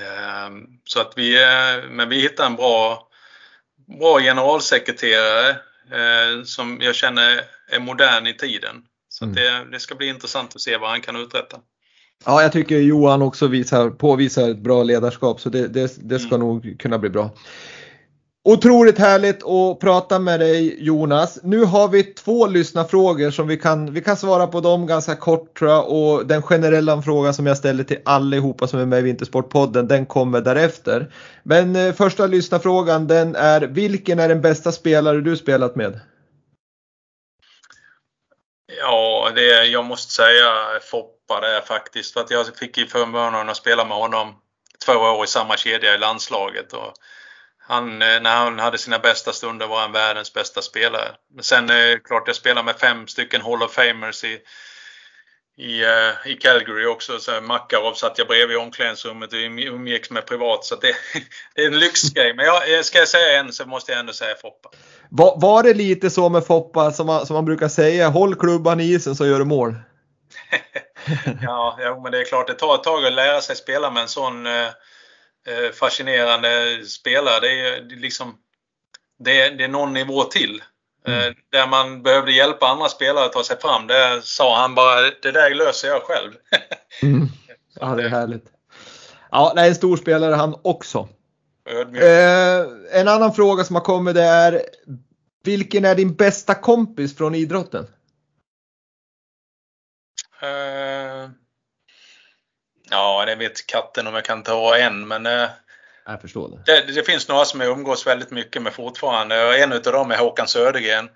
Ehm, så att vi, eh, men vi hittade en bra, bra generalsekreterare eh, som jag känner är modern i tiden. Så mm. det, det, ska bli intressant att se vad han kan uträtta. Ja, jag tycker Johan också visar, påvisar ett bra ledarskap så det, det, det ska mm. nog kunna bli bra. Otroligt härligt att prata med dig Jonas. Nu har vi två lyssnarfrågor som vi kan, vi kan svara på dem ganska kort tror jag och den generella frågan som jag ställer till allihopa som är med i Vintersportpodden den kommer därefter. Men eh, första lyssnarfrågan den är vilken är den bästa spelare du spelat med? Ja, det, jag måste säga Foppa det faktiskt för att jag fick ju förmånen att spela med honom två år i samma kedja i landslaget. Och han, eh, när han hade sina bästa stunder var han världens bästa spelare. Men sen är det klart, jag spelar med fem stycken Hall of Famers i, i, uh, i Calgary också. Så Makarov satt jag bredvid i omklädningsrummet och umgicks med privat. Så det, det, är en lyxgrej. Men jag, eh, ska jag säga en så måste jag ändå säga Foppa. Var, var det lite så med Foppa som man, som man brukar säga, håll klubban i isen så gör du mål? ja, ja, men det är klart det tar ett tag att lära sig spela med en sån Eh, fascinerande spelare. Det är, liksom, det är, det är någon nivå till. Eh, mm. Där man behövde hjälpa andra spelare att ta sig fram. Det sa han bara, det där löser jag själv. mm. Ja, det är härligt. Ja, en stor spelare han också. Eh, en annan fråga som har kommit det är Vilken är din bästa kompis från idrotten? Eh, Ja, det vet katten om jag kan ta en, men eh, jag förstår det. det. Det, finns några som jag umgås väldigt mycket med fortfarande och en av dem är Håkan Södergren.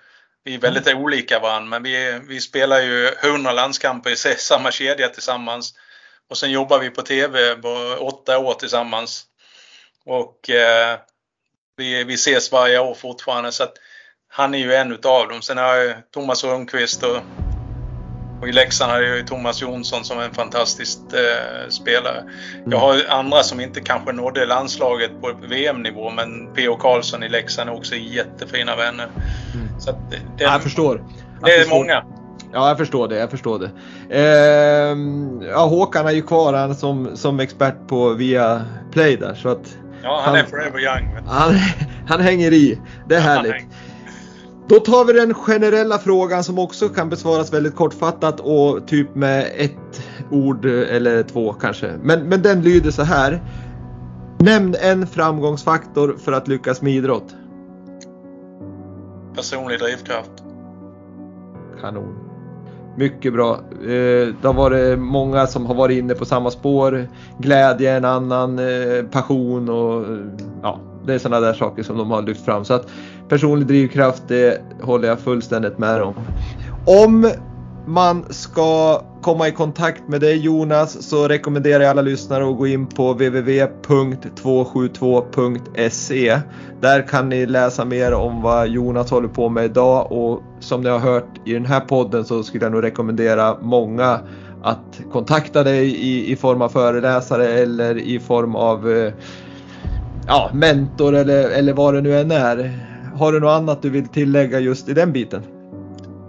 Vi är väldigt mm. olika varandra, men vi, vi spelar ju 100 landskamper i samma kedja tillsammans. Och sen jobbar vi på TV på åtta år tillsammans. Och eh, vi, vi ses varje år fortfarande. Så att han är ju en utav dem. Sen har jag Thomas Rundqvist och Och i Leksand har jag ju Thomas Jonsson som en fantastisk eh, spelare. Jag har andra som inte kanske nådde landslaget på VM-nivå men P.O. Karlsson i Leksand är också jättefina vänner. Mm. Så det, det, jag förstår. Jag det är förstår. många. Ja, jag förstår det. Jag förstår det. Eh, ja, Håkan är ju kvar han som, som expert på via Play där. Så att ja, han, han är forever young. Han, han hänger i. Det är härligt. Då tar vi den generella frågan som också kan besvaras väldigt kortfattat och typ med ett ord eller två kanske. Men, men den lyder så här. Nämn en framgångsfaktor för att lyckas med idrott. Personlig drivkraft. Kanon. Mycket bra. Eh, det har varit många som har varit inne på samma spår. Glädje, en annan eh, passion och ja, det är sådana där saker som de har lyft fram. Så att personlig drivkraft, det håller jag fullständigt med om. Om man ska komma i kontakt med dig Jonas så rekommenderar jag alla lyssnare att gå in på www.272.se. Där kan ni läsa mer om vad Jonas håller på med idag och som ni har hört i den här podden så skulle jag nog rekommendera många att kontakta dig i, i form av föreläsare eller i form av eh, ja, mentor eller, eller vad det nu än är. Har du något annat du vill tillägga just i den biten?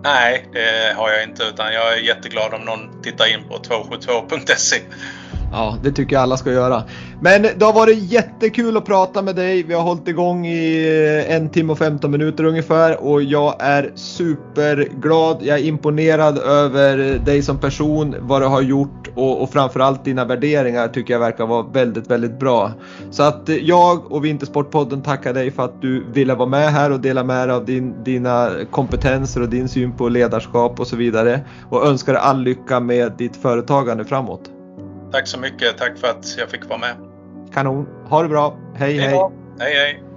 Nej, det har jag inte utan jag är jätteglad om någon tittar in på 272.se. Ja, det tycker jag alla ska göra. Men det har varit jättekul att prata med dig. Vi har hållit igång i eh, en timme och 15 minuter ungefär och jag är superglad. Jag är imponerad över dig som person, vad du har gjort och, och framförallt dina värderingar tycker jag verkar vara väldigt, väldigt bra. Så att eh, jag och Vintersportpodden tackar dig för att du ville vara med här och dela med dig av din, dina kompetenser och din syn på ledarskap och så vidare och önskar dig all lycka med ditt företagande framåt. Tack så mycket. Tack för att jag fick vara med. Kanon. Ha det bra. Hej hej. hej. Hej hej.